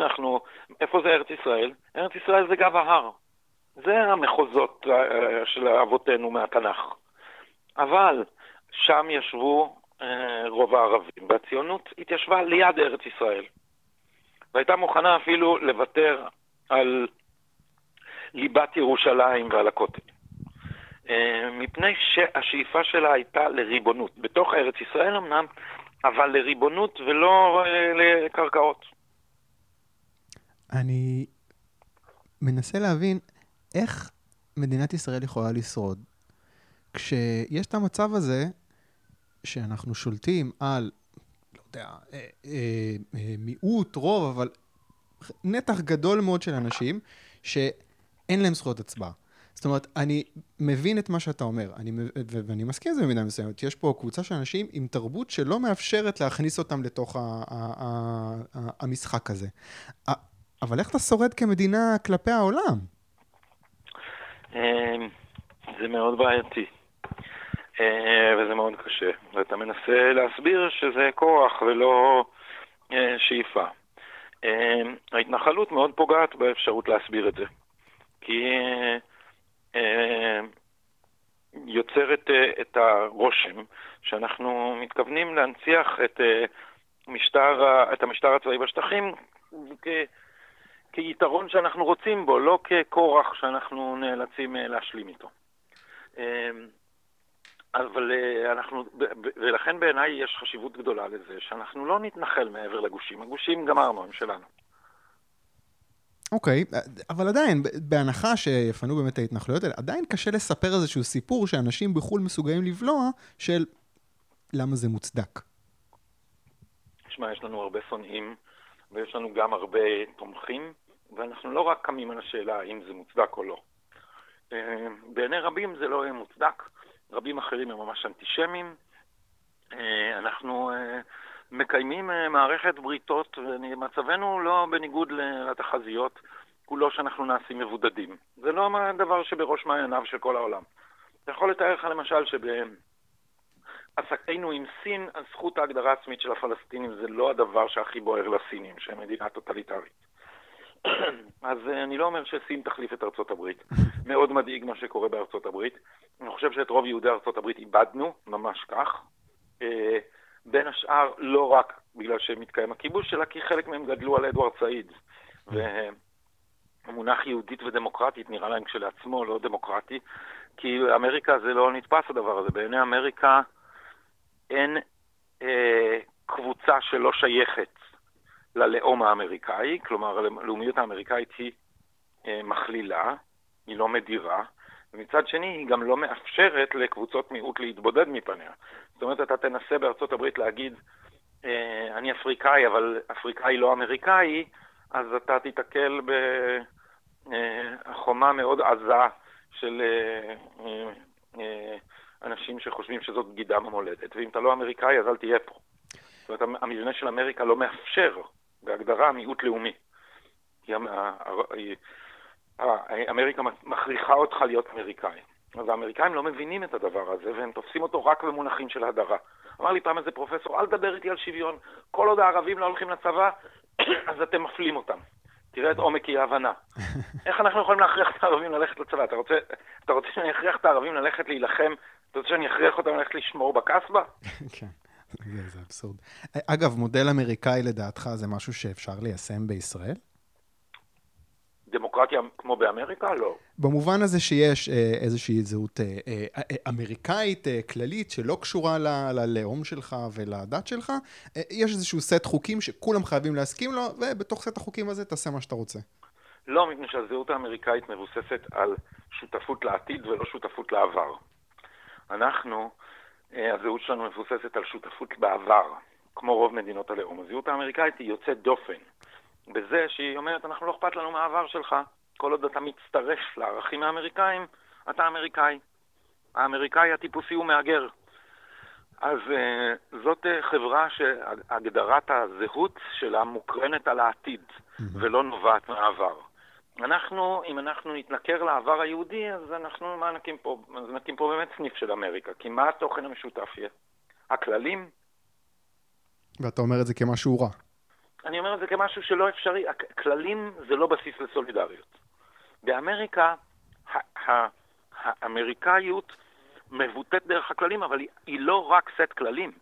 אנחנו, איפה זה ארץ ישראל? ארץ ישראל זה גב ההר. זה המחוזות אה, של אבותינו מהתנ"ך. אבל שם ישבו אה, רוב הערבים, והציונות התיישבה ליד ארץ ישראל. והייתה מוכנה אפילו לוותר על ליבת ירושלים ועל הכותל. אה, מפני שהשאיפה שלה הייתה לריבונות, בתוך ארץ ישראל אמנם, אבל לריבונות ולא אה, לקרקעות. אני מנסה להבין איך מדינת ישראל יכולה לשרוד כשיש את המצב הזה שאנחנו שולטים על יודע, אה, אה, אה, מיעוט, רוב, אבל נתח גדול מאוד של אנשים שאין להם זכויות הצבעה. זאת אומרת, אני מבין את מה שאתה אומר, אני, ואני מסכים עם זה במידה מסוימת. יש פה קבוצה של אנשים עם תרבות שלא מאפשרת להכניס אותם לתוך המשחק הזה. אבל איך אתה שורד כמדינה כלפי העולם? זה מאוד בעייתי. אה, וזה מאוד קשה. ואתה מנסה להסביר שזה כוח ולא אה, שאיפה. אה, ההתנחלות מאוד פוגעת באפשרות להסביר את זה. כי יוצרת את הרושם שאנחנו מתכוונים להנציח את, משטר, את המשטר הצבאי בשטחים כ, כיתרון שאנחנו רוצים בו, לא ככורח שאנחנו נאלצים להשלים איתו. אבל אה, אנחנו, ולכן בעיניי יש חשיבות גדולה לזה שאנחנו לא נתנחל מעבר לגושים. הגושים גמרנו, הם שלנו. אוקיי, okay, אבל עדיין, בהנחה שיפנו באמת ההתנחלויות האלה, עדיין קשה לספר איזשהו סיפור שאנשים בחו"ל מסוגלים לבלוע של למה זה מוצדק. תשמע, יש לנו הרבה שונאים, ויש לנו גם הרבה תומכים, ואנחנו לא רק קמים על השאלה האם זה מוצדק או לא. אה, בעיני רבים זה לא יהיה מוצדק, רבים אחרים הם ממש אנטישמים. אה, אנחנו אה, מקיימים מערכת בריתות, ומצבנו לא בניגוד לתחזיות, הוא לא שאנחנו נעשים מבודדים. זה לא הדבר שבראש מעייניו של כל העולם. אתה יכול לתאר לך למשל שבעסקנו עם סין, זכות ההגדרה העצמית של הפלסטינים זה לא הדבר שהכי בוער לסינים, שהם מדינה טוטליטרית. אז אה, אני לא אומר שסין תחליף את ארצות הברית. מאוד מדאיג מה שקורה בארצות הברית. אני חושב שאת רוב יהודי ארצות הברית איבדנו, ממש כך. אה, בין השאר, לא רק בגלל שמתקיים הכיבוש, אלא כי חלק מהם גדלו על אדוארד סעיד. והמונח יהודית ודמוקרטית נראה להם כשלעצמו לא דמוקרטי, כי אמריקה זה לא נתפס הדבר הזה. בעיני אמריקה אין אה, קבוצה שלא שייכת ללאום האמריקאי, כלומר הלאומיות האמריקאית היא אה, מכלילה, היא לא מדירה, ומצד שני היא גם לא מאפשרת לקבוצות מיעוט להתבודד מפניה. זאת אומרת, אתה תנסה בארצות הברית להגיד, אה, אני אפריקאי, אבל אפריקאי לא אמריקאי, אז אתה תיתקל בחומה אה, מאוד עזה של אה, אה, אה, אנשים שחושבים שזאת בגידה במולדת, ואם אתה לא אמריקאי אז אל תהיה פה. זאת אומרת, המבנה של אמריקה לא מאפשר בהגדרה מיעוט לאומי. אמריקה מכריחה אותך להיות אמריקאי. אז האמריקאים לא מבינים את הדבר הזה, והם תופסים אותו רק במונחים של הדרה. אמר לי פעם איזה פרופסור, אל תדבר איתי על שוויון. כל עוד הערבים לא הולכים לצבא, אז אתם מפלים אותם. תראה את עומק אי ההבנה. איך אנחנו יכולים להכריח את הערבים ללכת לצבא? אתה רוצה, אתה רוצה שאני אכריח את הערבים ללכת להילחם? אתה רוצה שאני אכריח אותם ללכת לשמור בקסבה? כן. זה אבסורד. אגב, מודל אמריקאי לדעתך זה משהו שאפשר ליישם בישראל? דמוקרטיה כמו באמריקה? לא. במובן הזה שיש אה, איזושהי זהות אה, אה, אמריקאית כללית שלא קשורה ל- ללאום שלך ולדת שלך, יש איזשהו סט חוקים שכולם חייבים להסכים לו, ובתוך סט החוקים הזה תעשה מה שאתה רוצה. לא, מפני שהזהות האמריקאית מבוססת על שותפות לעתיד ולא שותפות לעבר. אנחנו הזהות שלנו מבוססת על שותפות בעבר, כמו רוב מדינות הלאום. הזהות האמריקאית היא יוצאת דופן, בזה שהיא אומרת, אנחנו לא אכפת לנו מהעבר שלך, כל עוד אתה מצטרף לערכים האמריקאים, אתה אמריקאי. האמריקאי הטיפוסי הוא מהגר. אז uh, זאת uh, חברה שהגדרת הזהות שלה מוקרנת על העתיד, mm-hmm. ולא נובעת מהעבר. אנחנו, אם אנחנו נתנכר לעבר היהודי, אז אנחנו, מה נקים פה? אז נקים פה באמת סניף של אמריקה. כי מה התוכן המשותף יהיה? הכללים? ואתה אומר את זה כמשהו רע. אני אומר את זה כמשהו שלא אפשרי. הכללים זה לא בסיס לסולידריות. באמריקה, האמריקאיות מבוטאת דרך הכללים, אבל היא לא רק סט כללים.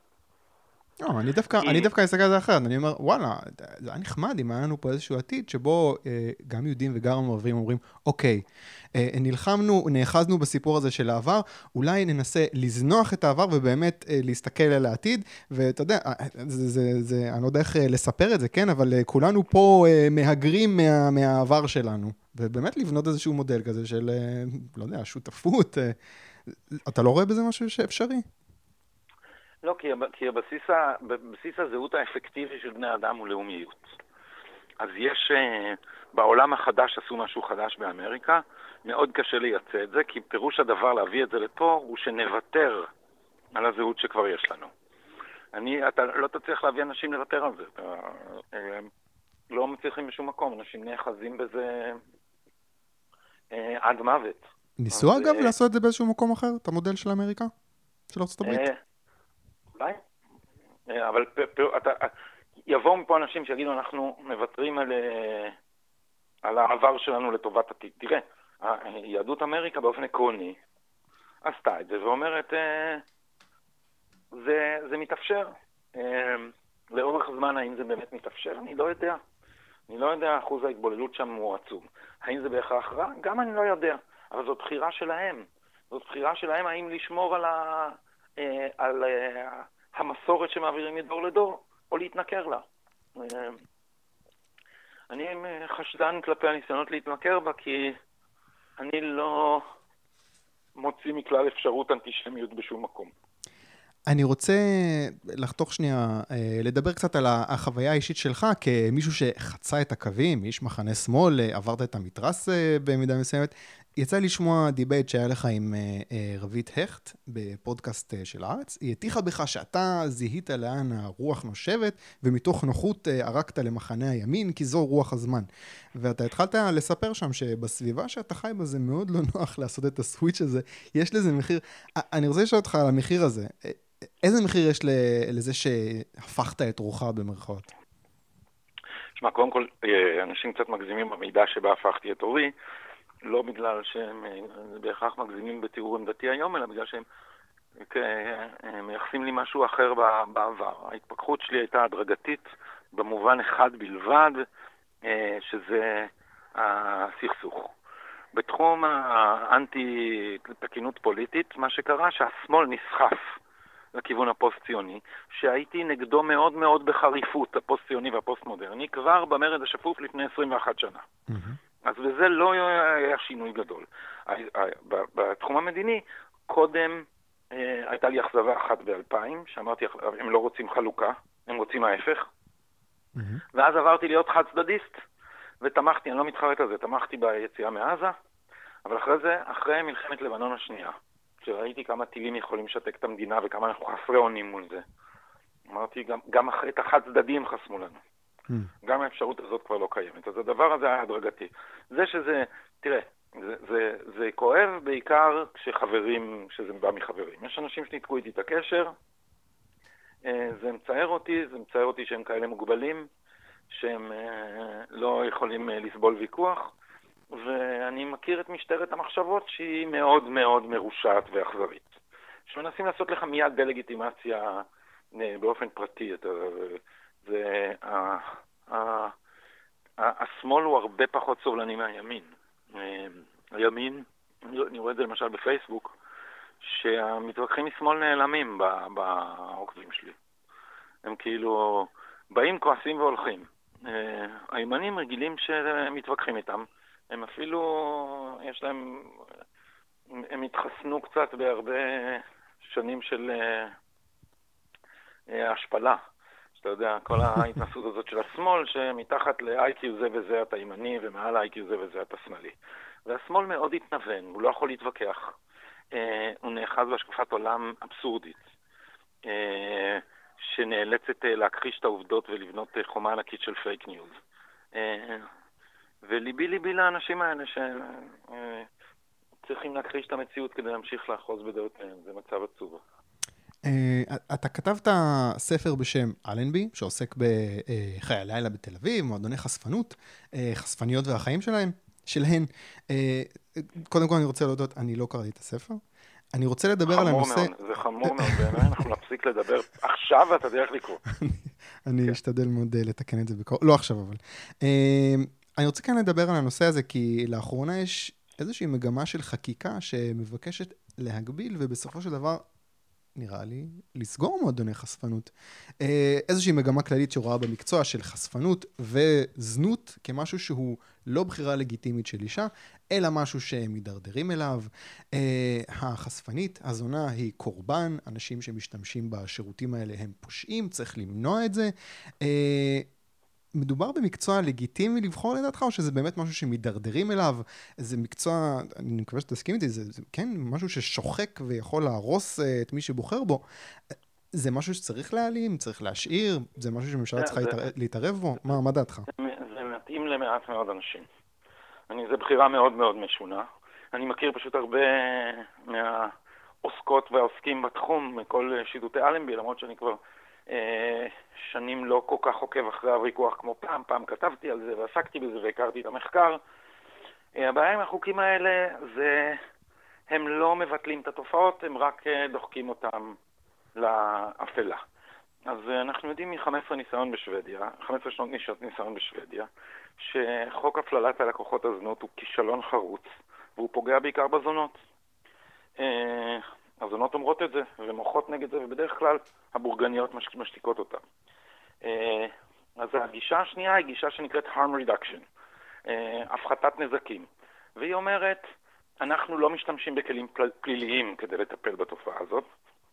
לא, אני דווקא. אני דווקא אסתכל על זה אחרת, אני אומר, וואלה, זה היה נחמד אם היה לנו פה איזשהו עתיד שבו אה, גם יהודים וגם ערבים אומרים, אוקיי, אה, נלחמנו, נאחזנו בסיפור הזה של העבר, אולי ננסה לזנוח את העבר ובאמת אה, להסתכל על העתיד, ואתה יודע, אה, זה, זה, זה, אני לא יודע איך אה, לספר את זה, כן, אבל אה, כולנו פה אה, מהגרים מה, מהעבר שלנו, ובאמת לבנות איזשהו מודל כזה של, אה, לא יודע, שותפות, אה, אתה לא רואה בזה משהו שאפשרי? לא, כי, כי הבסיס, בסיס הזהות האפקטיבי של בני אדם הוא לאומיות. אז יש, אה, בעולם החדש עשו משהו חדש באמריקה, מאוד קשה לייצא את זה, כי פירוש הדבר להביא את זה לפה הוא שנוותר על הזהות שכבר יש לנו. אני, אתה לא תצליח להביא אנשים לוותר על זה. אתה, אה, לא מצליחים בשום מקום, אנשים נאחזים בזה אה, עד מוות. ניסו אגב לעשות את זה באיזשהו מקום אחר, את המודל של אמריקה? של ארה"ב? אולי. אה, אבל אתה, יבואו מפה אנשים שיגידו, אנחנו מוותרים על, אה, על העבר שלנו לטובת עתיד. תראה, יהדות אמריקה באופן עקרוני עשתה את זה ואומרת, אה, זה, זה מתאפשר. לאורך זמן, האם זה באמת מתאפשר? אני לא יודע. אני לא יודע, אחוז ההתבוללות שם הוא עצום. האם זה בהכרח רע? גם אני לא יודע. אבל זאת בחירה שלהם. זאת בחירה שלהם האם לשמור על, ה, אה, על אה, המסורת שמעבירים מדור לדור, או להתנכר לה. אה, אני חשדן כלפי הניסיונות להתנכר בה, כי אני לא מוציא מכלל אפשרות אנטישמיות בשום מקום. אני רוצה לחתוך שנייה, אה, לדבר קצת על החוויה האישית שלך כמישהו שחצה את הקווים, איש מחנה שמאל, אה, עברת את המתרס אה, במידה מסוימת. יצא לי לשמוע דיבייט שהיה לך עם רוית הכט בפודקאסט של הארץ. היא הטיחה בך שאתה זיהית לאן הרוח נושבת, ומתוך נוחות ערקת למחנה הימין, כי זו רוח הזמן. ואתה התחלת לספר שם שבסביבה שאתה חי בה זה מאוד לא נוח לעשות את הסוויץ' הזה. יש לזה מחיר. אני רוצה לשאול אותך על המחיר הזה. איזה מחיר יש לזה שהפכת את רוחה במרכאות? תשמע, קודם כל, אה, אנשים קצת מגזימים במידה שבה הפכתי את אורי, לא בגלל שהם אה, בהכרח מגזימים בתיאור עמדתי היום, אלא בגלל שהם אה, מייחסים לי משהו אחר בעבר. ההתפכחות שלי הייתה הדרגתית במובן אחד בלבד, שזה הסכסוך. בתחום האנטי-תקינות פוליטית, מה שקרה שהשמאל נסחף. לכיוון הפוסט-ציוני, שהייתי נגדו מאוד מאוד בחריפות, הפוסט-ציוני והפוסט-מודרני, כבר במרד השפוף לפני 21 שנה. Mm-hmm. אז בזה לא היה שינוי גדול. בתחום המדיני, קודם אה, הייתה לי אכזבה אחת ב-2000, שאמרתי, הם לא רוצים חלוקה, הם רוצים ההפך. Mm-hmm. ואז עברתי להיות חד-צדדיסט, ותמכתי, אני לא מתחרט על זה, תמכתי ביציאה מעזה, אבל אחרי זה, אחרי מלחמת לבנון השנייה, כשראיתי כמה טילים יכולים לשתק את המדינה וכמה אנחנו חסרי אונים מול זה, אמרתי, גם, גם את החד צדדים חסמו לנו. Mm. גם האפשרות הזאת כבר לא קיימת. אז הדבר הזה היה הדרגתי. זה שזה, תראה, זה, זה, זה כואב בעיקר כשחברים, כשזה בא מחברים. יש אנשים שניתקו איתי את הקשר, אה, זה מצער אותי, זה מצער אותי שהם כאלה מוגבלים, שהם אה, לא יכולים אה, לסבול ויכוח. ואני מכיר את משטרת המחשבות שהיא מאוד מאוד מרושעת ואכזרית. שמנסים לעשות לך מיד דה-לגיטימציה באופן פרטי. אתה, זה, ה, ה, ה, השמאל הוא הרבה פחות סובלני מהימין. אה, הימין, אני רואה את זה למשל בפייסבוק, שהמתווכחים משמאל נעלמים בעוקבים שלי. הם כאילו באים, כועסים והולכים. אה, הימנים רגילים שמתווכחים איתם. הם אפילו, יש להם, הם התחסנו קצת בהרבה שנים של אה, השפלה. שאתה יודע, כל ההתנסות הזאת של השמאל, שמתחת ל-IQ זה וזה אתה ימני, ומעל ל-IQ זה וזה אתה שמאלי. והשמאל מאוד התנוון, הוא לא יכול להתווכח. אה, הוא נאחז בהשקפת עולם אבסורדית, אה, שנאלצת אה, להכחיש את העובדות ולבנות אה, חומה ענקית של fake news. אה, וליבי ליבי לאנשים האלה שצריכים להכחיש את המציאות כדי להמשיך לאחוז בדעותיהם, זה מצב עצוב. אה, אתה כתבת ספר בשם אלנבי, שעוסק בחיי הלילה בתל אביב, מועדוני חשפנות, uh, חשפניות והחיים שלהם, שלהן. Uh, קודם כל אני רוצה להודות, אני לא קראתי את הספר. אני רוצה לדבר על הנושא... מאוד, זה חמור מאוד בעיניי, אנחנו נפסיק לדבר עכשיו ואתה דרך לקרוא. אני כן. אשתדל מאוד לתקן את זה בקרוב, לא עכשיו אבל. אני רוצה כאן לדבר על הנושא הזה, כי לאחרונה יש איזושהי מגמה של חקיקה שמבקשת להגביל, ובסופו של דבר, נראה לי, לסגור מועדוני חשפנות. אה, איזושהי מגמה כללית שרואה במקצוע של חשפנות וזנות כמשהו שהוא לא בחירה לגיטימית של אישה, אלא משהו שהם מידרדרים אליו. אה, החשפנית, הזונה, היא קורבן, אנשים שמשתמשים בשירותים האלה הם פושעים, צריך למנוע את זה. אה, מדובר במקצוע לגיטימי לבחור לדעתך, או שזה באמת משהו שמידרדרים אליו? זה מקצוע, אני מקווה שתסכים איתי, זה, זה כן משהו ששוחק ויכול להרוס uh, את מי שבוחר בו. זה משהו שצריך להעלים, צריך להשאיר? זה משהו שהממשלה צריכה זה, להתערב בו? מה, מה דעתך? זה, זה מתאים למעט מאוד אנשים. אני, זו בחירה מאוד מאוד משונה. אני מכיר פשוט הרבה מהעוסקות והעוסקים בתחום, מכל שידותי אלנבי, למרות שאני כבר אה, שנים לא כל כך עוקב אחרי הוויכוח כמו פעם, פעם כתבתי על זה ועסקתי בזה והכרתי את המחקר. אה, הבעיה עם החוקים האלה זה הם לא מבטלים את התופעות, הם רק אה, דוחקים אותם לאפלה. אז אנחנו יודעים מ-15 ניסיון בשוודיה, 15 שנות ניסיון בשוודיה, שחוק הפללת הלקוחות הזנות הוא כישלון חרוץ, והוא פוגע בעיקר בזונות. הזונות אומרות את זה, ומוחות נגד זה, ובדרך כלל הבורגניות משתיקות אותן. אה, אז הגישה השנייה היא גישה שנקראת harm reduction, אה, הפחתת נזקים. והיא אומרת, אנחנו לא משתמשים בכלים פליליים כדי לטפל בתופעה הזאת,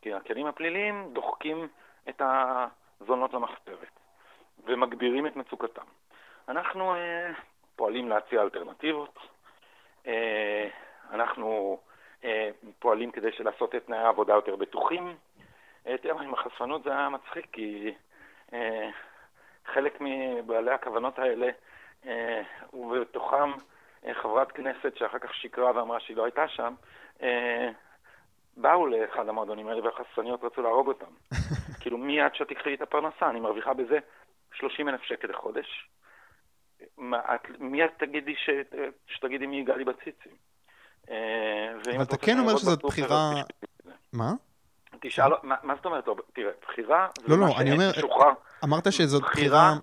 כי הכלים הפליליים דוחקים את הזונות למחתרת ומגבירים את מצוקתם. אנחנו אה, פועלים להציע אלטרנטיבות, אה, אנחנו פועלים כדי לעשות את תנאי העבודה יותר בטוחים. אה, תראה, עם החשפנות זה היה מצחיק, כי אה, חלק מבעלי הכוונות האלה, אה, ובתוכם אה, חברת כנסת שאחר כך שקרה ואמרה שהיא לא הייתה שם, אה, באו לאחד המועדונים האלה והחשפניות רצו להרוג אותם. כאילו, מיד שתקחי את הפרנסה, אני מרוויחה בזה 30 אלף שקל לחודש. מיד תגידי ש... שתגידי מי יגע לי בציצים. אה, אבל אתה כן אומר שזאת בחירה... מה? תשאל, מה זאת אומרת? תראה, בחירה לא, לא, אני אומר, אמרת שזאת בחירה...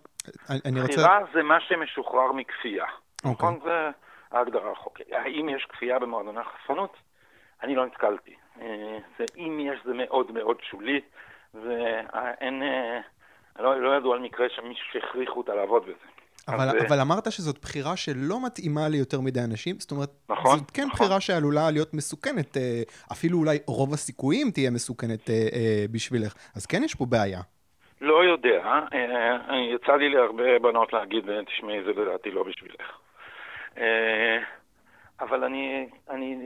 בחירה זה מה שמשוחרר מכפייה. אוקיי. נכון? זה ההגדרה החוקית. האם יש כפייה במועדוני החשפנות? אני לא נתקלתי. אה, אם יש, זה מאוד מאוד שולי, ואין... אה, לא, לא ידעו על מקרה שמישהו שהכריחו אותה לעבוד בזה. אבל, אז, אבל אמרת שזאת בחירה שלא מתאימה ליותר מדי אנשים, זאת אומרת, נכון, זאת כן נכון. בחירה שעלולה להיות מסוכנת, אה, אפילו אולי רוב הסיכויים תהיה מסוכנת אה, אה, בשבילך, אז כן יש פה בעיה. לא יודע, יצא לי להרבה בנות להגיד, תשמעי, זה לדעתי לא בשבילך. אבל אני, אני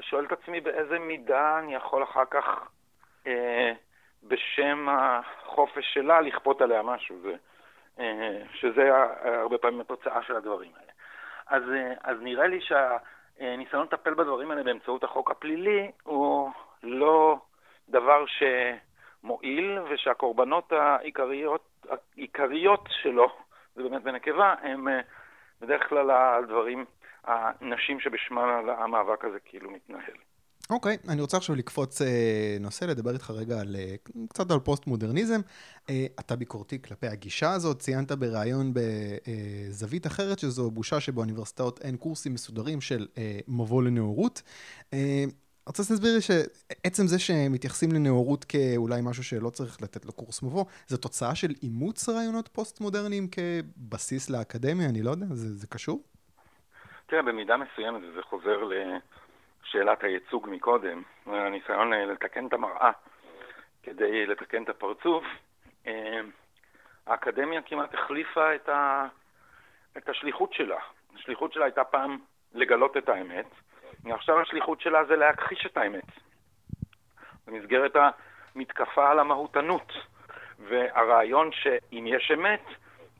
שואל את עצמי באיזה מידה אני יכול אחר כך, בשם החופש שלה, לכפות עליה משהו. זה, אה, שזה הרבה פעמים התוצאה של הדברים האלה. אז, אה, אז נראה לי שהניסיון לטפל בדברים האלה באמצעות החוק הפלילי הוא לא דבר שמועיל, ושהקורבנות העיקריות, העיקריות שלו, זה באמת בנקבה, הם אה, בדרך כלל הדברים, הנשים שבשמן המאבק הזה כאילו מתנהל. אוקיי, okay, אני רוצה עכשיו לקפוץ אה, נושא, לדבר איתך רגע על, אה, קצת על פוסט-מודרניזם. אה, אתה ביקורתי כלפי הגישה הזאת, ציינת בריאיון בזווית אחרת שזו בושה שבאוניברסיטאות אין קורסים מסודרים של אה, מבוא לנאורות. אה, רוצה שתסביר לי שעצם זה שמתייחסים לנאורות כאולי משהו שלא צריך לתת לו קורס מבוא, זו תוצאה של אימוץ רעיונות פוסט-מודרניים כבסיס לאקדמיה, אני לא יודע, זה, זה קשור? תראה, במידה מסוימת זה חוזר ל... שאלת הייצוג מקודם, הניסיון לתקן את המראה כדי לתקן את הפרצוף, אה, האקדמיה כמעט החליפה את, ה... את השליחות שלה. השליחות שלה הייתה פעם לגלות את האמת, ועכשיו השליחות שלה זה להכחיש את האמת. במסגרת המתקפה על המהותנות. והרעיון שאם יש אמת,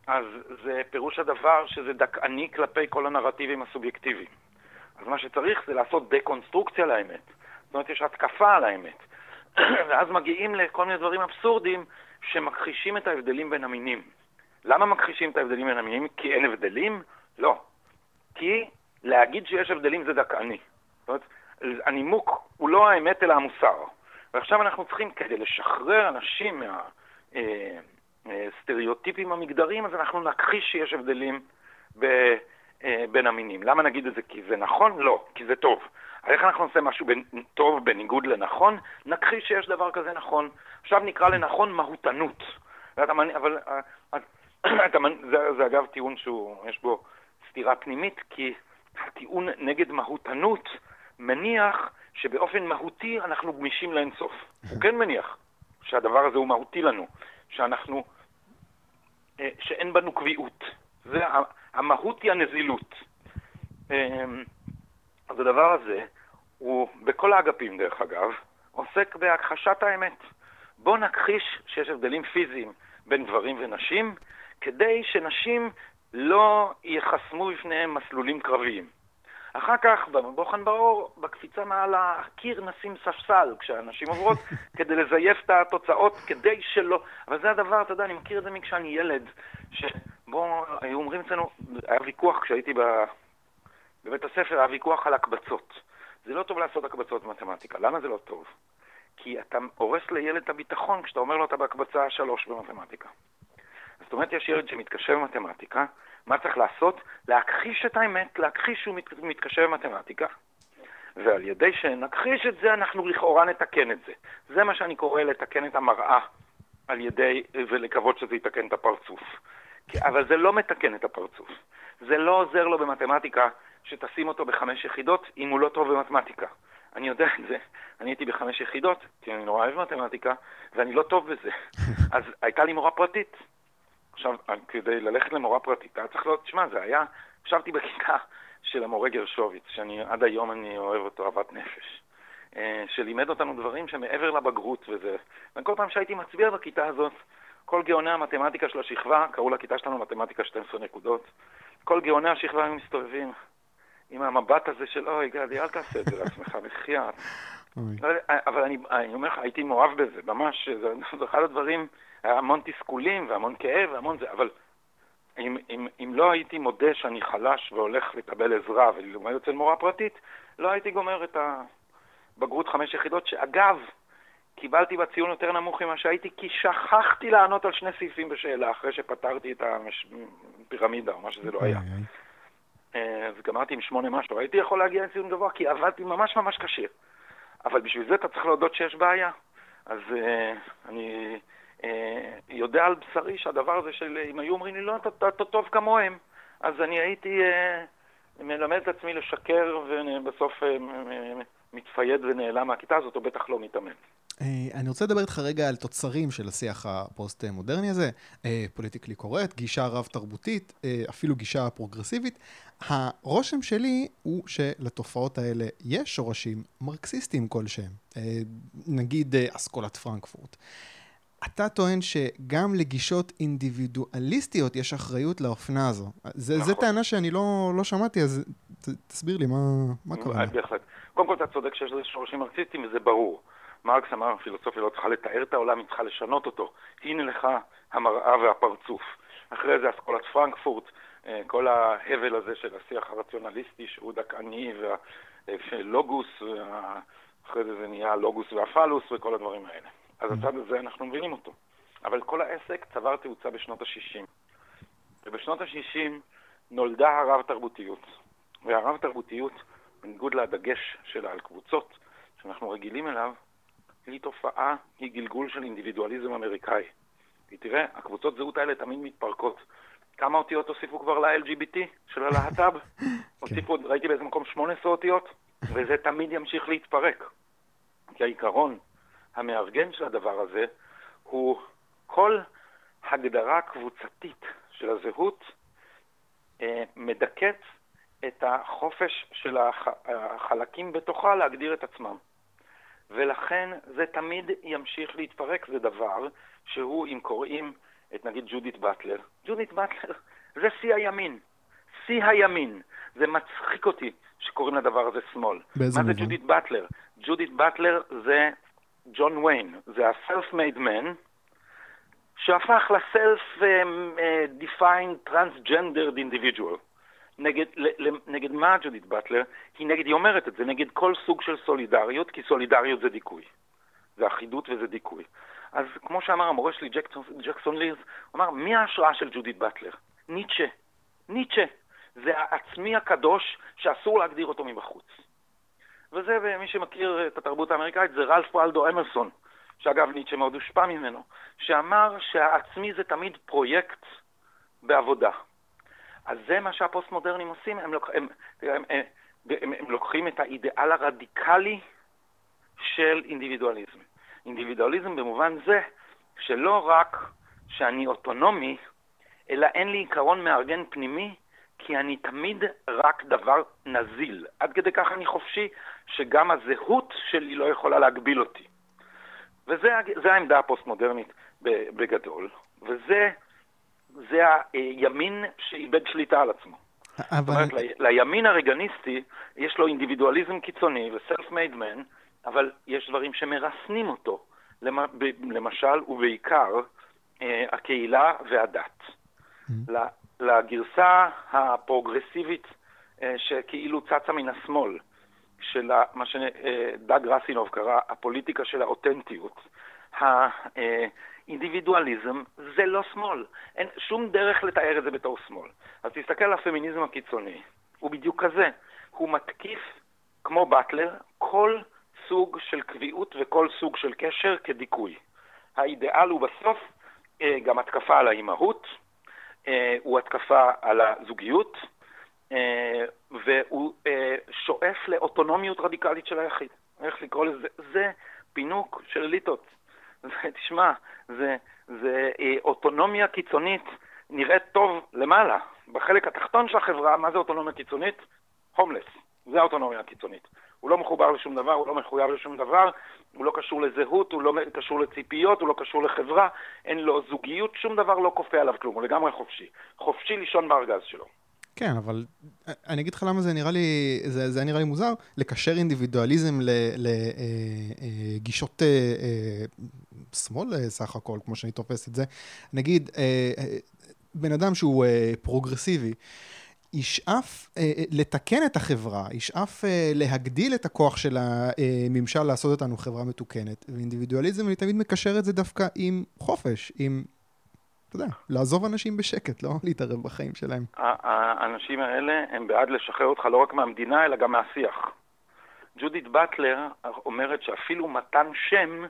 אז זה פירוש הדבר שזה דכאני כלפי כל הנרטיבים הסובייקטיביים. אז מה שצריך זה לעשות דקונסטרוקציה לאמת. זאת אומרת, יש התקפה על האמת. ואז מגיעים לכל מיני דברים אבסורדים שמכחישים את ההבדלים בין המינים. למה מכחישים את ההבדלים בין המינים? כי אין הבדלים? לא. כי להגיד שיש הבדלים זה דכאני. זאת אומרת, הנימוק הוא לא האמת אלא המוסר. ועכשיו אנחנו צריכים, כדי לשחרר אנשים מהסטריאוטיפים אה, אה, המגדריים, אז אנחנו נכחיש שיש הבדלים ב... אה, בין המינים. למה נגיד את זה? כי זה נכון? לא, כי זה טוב. איך אנחנו נעשה משהו בין, טוב בניגוד לנכון? נכחיש שיש דבר כזה נכון. עכשיו נקרא לנכון מהותנות. ואתה, אבל אה, אתה, זה, זה אגב טיעון שיש בו סתירה פנימית, כי הטיעון נגד מהותנות מניח שבאופן מהותי אנחנו גמישים לאינסוף. הוא כן מניח שהדבר הזה הוא מהותי לנו, שאנחנו, אה, שאין בנו קביעות. זה המהות היא הנזילות. אמ, אז הדבר הזה, הוא בכל האגפים דרך אגב, עוסק בהכחשת האמת. בואו נכחיש שיש הבדלים פיזיים בין גברים ונשים, כדי שנשים לא ייחסמו בפניהם מסלולים קרביים. אחר כך, בבוחן באור, בקפיצה מעל הקיר נשים ספסל כשהנשים עוברות, כדי לזייף את התוצאות, כדי שלא... אבל זה הדבר, אתה יודע, אני מכיר את זה מכשאני ילד, שבו היו אומרים אצלנו, היה ויכוח כשהייתי בבית הספר, היה ויכוח על הקבצות. זה לא טוב לעשות הקבצות במתמטיקה. למה זה לא טוב? כי אתה הורס לילד את הביטחון כשאתה אומר לו אתה בהקבצה שלוש במתמטיקה. זאת אומרת, יש ילד שמתקשר במתמטיקה, מה צריך לעשות? להכחיש את האמת, להכחיש שהוא מת, מתקשר במתמטיקה, ועל ידי שנכחיש את זה, אנחנו לכאורה נתקן את זה. זה מה שאני קורא לתקן את המראה על ידי, ולקוות שזה יתקן את הפרצוף. אבל זה לא מתקן את הפרצוף. זה לא עוזר לו במתמטיקה שתשים אותו בחמש יחידות אם הוא לא טוב במתמטיקה. אני יודע את זה. אני הייתי בחמש יחידות, כי אני נורא אוהב מתמטיקה, ואני לא טוב בזה. אז הייתה לי מורה פרטית. עכשיו, כדי ללכת למורה פרטית, היה צריך להיות, תשמע, זה היה, ישבתי בכיתה של המורה גרשוביץ, שאני עד היום אני אוהב אותו אהבת נפש, אה, שלימד אותנו דברים שמעבר לבגרות וזה. וכל פעם שהייתי מצביע בכיתה הזאת, כל גאוני המתמטיקה של השכבה, קראו לכיתה שלנו מתמטיקה 12 נקודות, כל גאוני השכבה היו מסתובבים עם המבט הזה של, אוי, גדי, אל תעשה את זה לעצמך, בחייאת. אבל אני, אני אומר לך, הייתי מאוהב בזה, ממש, זה, זה אחד הדברים, היה המון תסכולים והמון כאב והמון זה, אבל אם, אם, אם לא הייתי מודה שאני חלש והולך לקבל עזרה וללמד אצל מורה פרטית, לא הייתי גומר את הבגרות חמש יחידות, שאגב, קיבלתי בציון יותר נמוך ממה שהייתי, כי שכחתי לענות על שני סעיפים בשאלה, אחרי שפתרתי את הפירמידה, או מה שזה לא היה. אה, אז גמרתי עם שמונה משהו. הייתי יכול להגיע לציון גבוה, כי עבדתי ממש ממש קשה. אבל בשביל זה אתה צריך להודות שיש בעיה. אז uh, אני uh, יודע על בשרי שהדבר הזה של אם היו אומרים לי, לא, אתה, אתה טוב כמוהם, אז אני הייתי uh, מלמד את עצמי לשקר ובסוף uh, מתפייד ונעלם מהכיתה הזאת, או בטח לא מתאמן. אני רוצה לדבר איתך רגע על תוצרים של השיח הפוסט-מודרני הזה, פוליטיקלי קורקט, גישה רב-תרבותית, אפילו גישה פרוגרסיבית. הרושם שלי הוא שלתופעות האלה יש שורשים מרקסיסטיים כלשהם, נגיד אסכולת פרנקפורט. אתה טוען שגם לגישות אינדיבידואליסטיות יש אחריות לאופנה הזו. זה, נכון. טענה שאני לא, לא שמעתי, אז ת, תסביר לי מה, מה קורה. בהחלט. קודם כל אתה צודק שיש לזה שורשים מרקסיסטיים וזה ברור. מרקס אמר, הפילוסופיה לא צריכה לתאר את העולם, היא צריכה לשנות אותו. הנה לך המראה והפרצוף. אחרי זה אסכולת פרנקפורט, אה, כל ההבל הזה של השיח הרציונליסטי שהוא דכאני והלוגוס, אחרי זה זה נהיה הלוגוס והפלוס וכל הדברים האלה. אז הצד הזה אנחנו מבינים אותו. אבל כל העסק צבר תאוצה בשנות ה-60. ובשנות ה-60 נולדה הרב-תרבותיות. והרב-תרבותיות, בניגוד לדגש שלה על קבוצות שאנחנו רגילים אליו, היא תופעה, היא גלגול של אינדיבידואליזם אמריקאי. כי תראה, הקבוצות זהות האלה תמיד מתפרקות. כמה אותיות הוסיפו כבר ל-LGBT של הלהט"ב? כן. הוסיפו, ראיתי באיזה מקום 18 אותיות, וזה תמיד ימשיך להתפרק. כי העיקרון המארגן של הדבר הזה הוא כל הגדרה קבוצתית של הזהות אה, מדכאת את החופש של הח... החלקים בתוכה להגדיר את עצמם. ולכן זה תמיד ימשיך להתפרק, זה דבר שהוא, אם קוראים את נגיד ג'ודית באטלר, ג'ודית באטלר זה שיא הימין, שיא הימין. זה מצחיק אותי שקוראים לדבר הזה שמאל. באיזה מה זה ג'ודית באטלר? ג'ודית באטלר זה ג'ון ויין, זה ה-self-made man, שהפך ל-self-defined transgendered individual. נגד, נגד מה ג'ודית באטלר? היא נגד, היא אומרת את זה, נגד כל סוג של סולידריות, כי סולידריות זה דיכוי. זה אחידות וזה דיכוי. אז כמו שאמר המורה שלי, ג'קסון, ג'קסון לירס, הוא אמר, מי ההשראה של ג'ודית באטלר? ניטשה. ניטשה. זה העצמי הקדוש שאסור להגדיר אותו מבחוץ. וזה, מי שמכיר את התרבות האמריקאית, זה רלף וולדו אמרסון, שאגב ניטשה מאוד הושפע ממנו, שאמר שהעצמי זה תמיד פרויקט בעבודה. אז זה מה שהפוסט-מודרנים עושים, הם, לוק... הם, הם, הם, הם, הם לוקחים את האידיאל הרדיקלי של אינדיבידואליזם. אינדיבידואליזם במובן זה שלא רק שאני אוטונומי, אלא אין לי עיקרון מארגן פנימי, כי אני תמיד רק דבר נזיל. עד כדי כך אני חופשי, שגם הזהות שלי לא יכולה להגביל אותי. וזו העמדה הפוסט-מודרנית בגדול, וזה זה הימין שאיבד שליטה על עצמו. אבל... זאת אומרת, לימין הרגניסטי יש לו אינדיבידואליזם קיצוני ו-self-made man, אבל יש דברים שמרסנים אותו. למשל, ובעיקר, אה, הקהילה והדת. Mm-hmm. לגרסה הפרוגרסיבית אה, שכאילו צצה מן השמאל, של מה שדג אה, רסינוב קרא הפוליטיקה של האותנטיות. האינדיבידואליזם זה לא שמאל. אין שום דרך לתאר את זה בתור שמאל. אז תסתכל על הפמיניזם הקיצוני, הוא בדיוק כזה. הוא מתקיף, כמו באטלר, כל סוג של קביעות וכל סוג של קשר כדיכוי. האידיאל הוא בסוף אה, גם התקפה על האימהות, אה, הוא התקפה על הזוגיות, אה, והוא שואף לאוטונומיות רדיקלית של היחיד. איך לקרוא לזה, זה פינוק של אליטות. תשמע, זה, זה אה, אוטונומיה קיצונית נראית טוב למעלה. בחלק התחתון של החברה, מה זה אוטונומיה קיצונית? הומלס. זה האוטונומיה הקיצונית. הוא לא מחובר לשום דבר, הוא לא מחויב לשום דבר, הוא לא קשור לזהות, הוא לא קשור לציפיות, הוא לא קשור לחברה, אין לו זוגיות, שום דבר לא כופה עליו כלום, הוא לגמרי חופשי. חופשי לישון בארגז שלו. כן, אבל אני אגיד לך למה זה נראה לי, זה, זה נראה לי מוזר, לקשר אינדיבידואליזם לגישות אה, אה, שמאל אה, סך הכל, כמו שאני תופס את זה. נגיד, אה, אה, בן אדם שהוא פרוגרסיבי, ישאף אה, לתקן את החברה, ישאף אה, להגדיל את הכוח של הממשל לעשות אותנו חברה מתוקנת. ואינדיבידואליזם, אני תמיד מקשר את זה דווקא עם חופש, עם, אתה יודע, לעזוב אנשים בשקט, לא להתערב בחיים שלהם. האנשים האלה הם בעד לשחרר אותך לא רק מהמדינה, אלא גם מהשיח. ג'ודית באטלר אומרת שאפילו מתן שם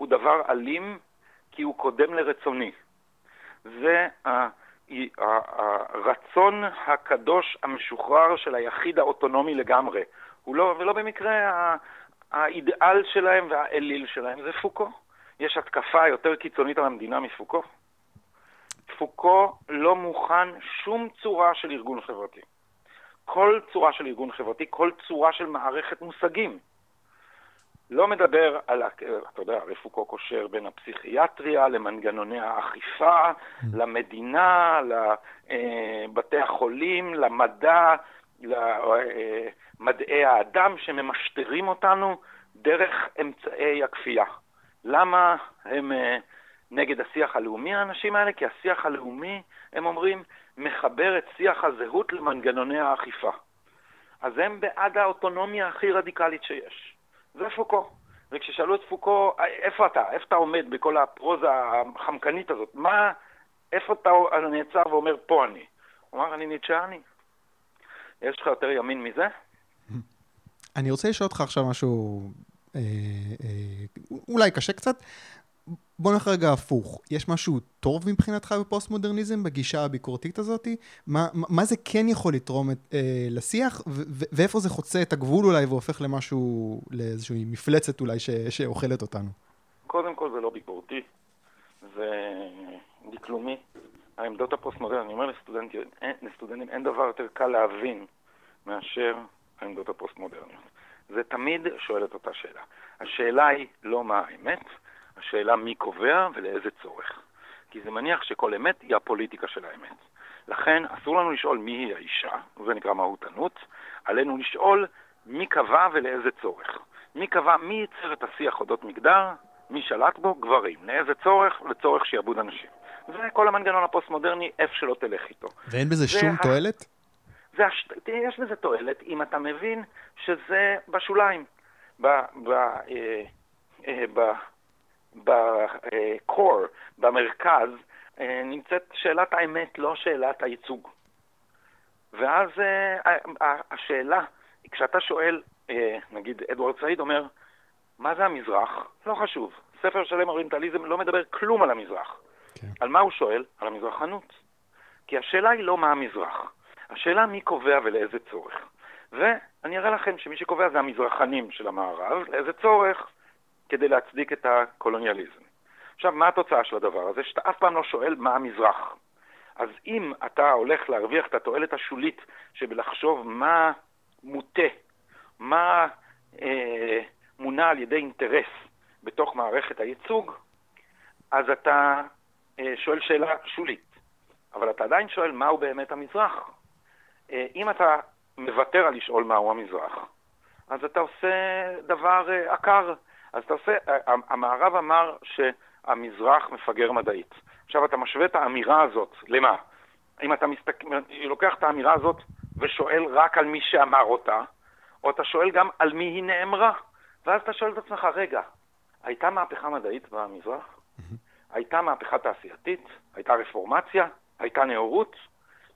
הוא דבר אלים כי הוא קודם לרצוני. זה הרצון הקדוש המשוחרר של היחיד האוטונומי לגמרי. הוא לא, ולא במקרה האידאל שלהם והאליל שלהם זה פוקו. יש התקפה יותר קיצונית על המדינה מפוקו? פוקו לא מוכן שום צורה של ארגון חברתי. כל צורה של ארגון חברתי, כל צורה של מערכת מושגים. לא מדבר על, אתה יודע, הרי פוקו קושר בין הפסיכיאטריה למנגנוני האכיפה, mm. למדינה, לבתי החולים, למדע, למדעי האדם שממשטרים אותנו דרך אמצעי הכפייה. למה הם אה, נגד השיח הלאומי, האנשים האלה? כי השיח הלאומי, הם אומרים, מחבר את שיח הזהות למנגנוני האכיפה. אז הם בעד האוטונומיה הכי רדיקלית שיש. זה פוקו. וכששאלו את פוקו, איפה אתה? איפה אתה עומד בכל הפרוזה החמקנית הזאת? מה, איפה אתה נעצר ואומר, פה אני? הוא אמר, אני ניטשאני. יש לך יותר ימין מזה? אני רוצה לשאול אותך עכשיו משהו אה, אה, אולי קשה קצת. בוא נלך רגע הפוך. יש משהו טוב מבחינתך בפוסט-מודרניזם, בגישה הביקורתית הזאת? מה, מה זה כן יכול לתרום את, אה, לשיח, ו- ו- ואיפה זה חוצה את הגבול אולי והופך למשהו, לאיזושהי מפלצת אולי ש- שאוכלת אותנו? קודם כל זה לא ביקורתי, זה דקלומי. העמדות הפוסט-מודרניות, אני אומר לסטודנטים, לסטודנטים, אין דבר יותר קל להבין מאשר העמדות הפוסט-מודרניות. זה תמיד שואל את אותה שאלה. השאלה היא לא מה האמת, השאלה מי קובע ולאיזה צורך. כי זה מניח שכל אמת היא הפוליטיקה של האמת. לכן אסור לנו לשאול מי היא האישה, וזה נקרא מהותנות, עלינו לשאול מי קבע ולאיזה צורך. מי קבע, מי ייצר את השיח אודות מגדר, מי שלט בו? גברים. לאיזה צורך? לצורך שיעבוד אנשים. זה כל המנגנון הפוסט-מודרני, איפה שלא תלך איתו. ואין בזה שום ה... תועלת? זה הש... יש בזה תועלת, אם אתה מבין שזה בשוליים. ב... ב... אה, אה, ב... בקור, במרכז, אה, נמצאת שאלת האמת, לא שאלת הייצוג. ואז אה, השאלה, כשאתה שואל, אה, נגיד אדוארד סעיד אומר, מה זה המזרח? לא חשוב. ספר שלם אוריינטליזם לא מדבר כלום על המזרח. כן. על מה הוא שואל? על המזרחנות. כי השאלה היא לא מה המזרח, השאלה מי קובע ולאיזה צורך. ואני אראה לכם שמי שקובע זה המזרחנים של המערב, לאיזה צורך? כדי להצדיק את הקולוניאליזם. עכשיו, מה התוצאה של הדבר הזה? שאתה אף פעם לא שואל מה המזרח. אז אם אתה הולך להרוויח את התועלת השולית שבלחשוב מה מוטה, מה אה, מונע על ידי אינטרס בתוך מערכת הייצוג, אז אתה אה, שואל שאלה שולית. אבל אתה עדיין שואל מהו באמת המזרח. אה, אם אתה מוותר על לשאול מהו המזרח, אז אתה עושה דבר אה, עקר. אז אתה עושה, המערב אמר שהמזרח מפגר מדעית. עכשיו אתה משווה את האמירה הזאת, למה? אם אתה מסתכל, לוקח את האמירה הזאת ושואל רק על מי שאמר אותה, או אתה שואל גם על מי היא נאמרה, ואז אתה שואל את עצמך, רגע, הייתה מהפכה מדעית במזרח? הייתה מהפכה תעשייתית? הייתה רפורמציה? הייתה נאורות?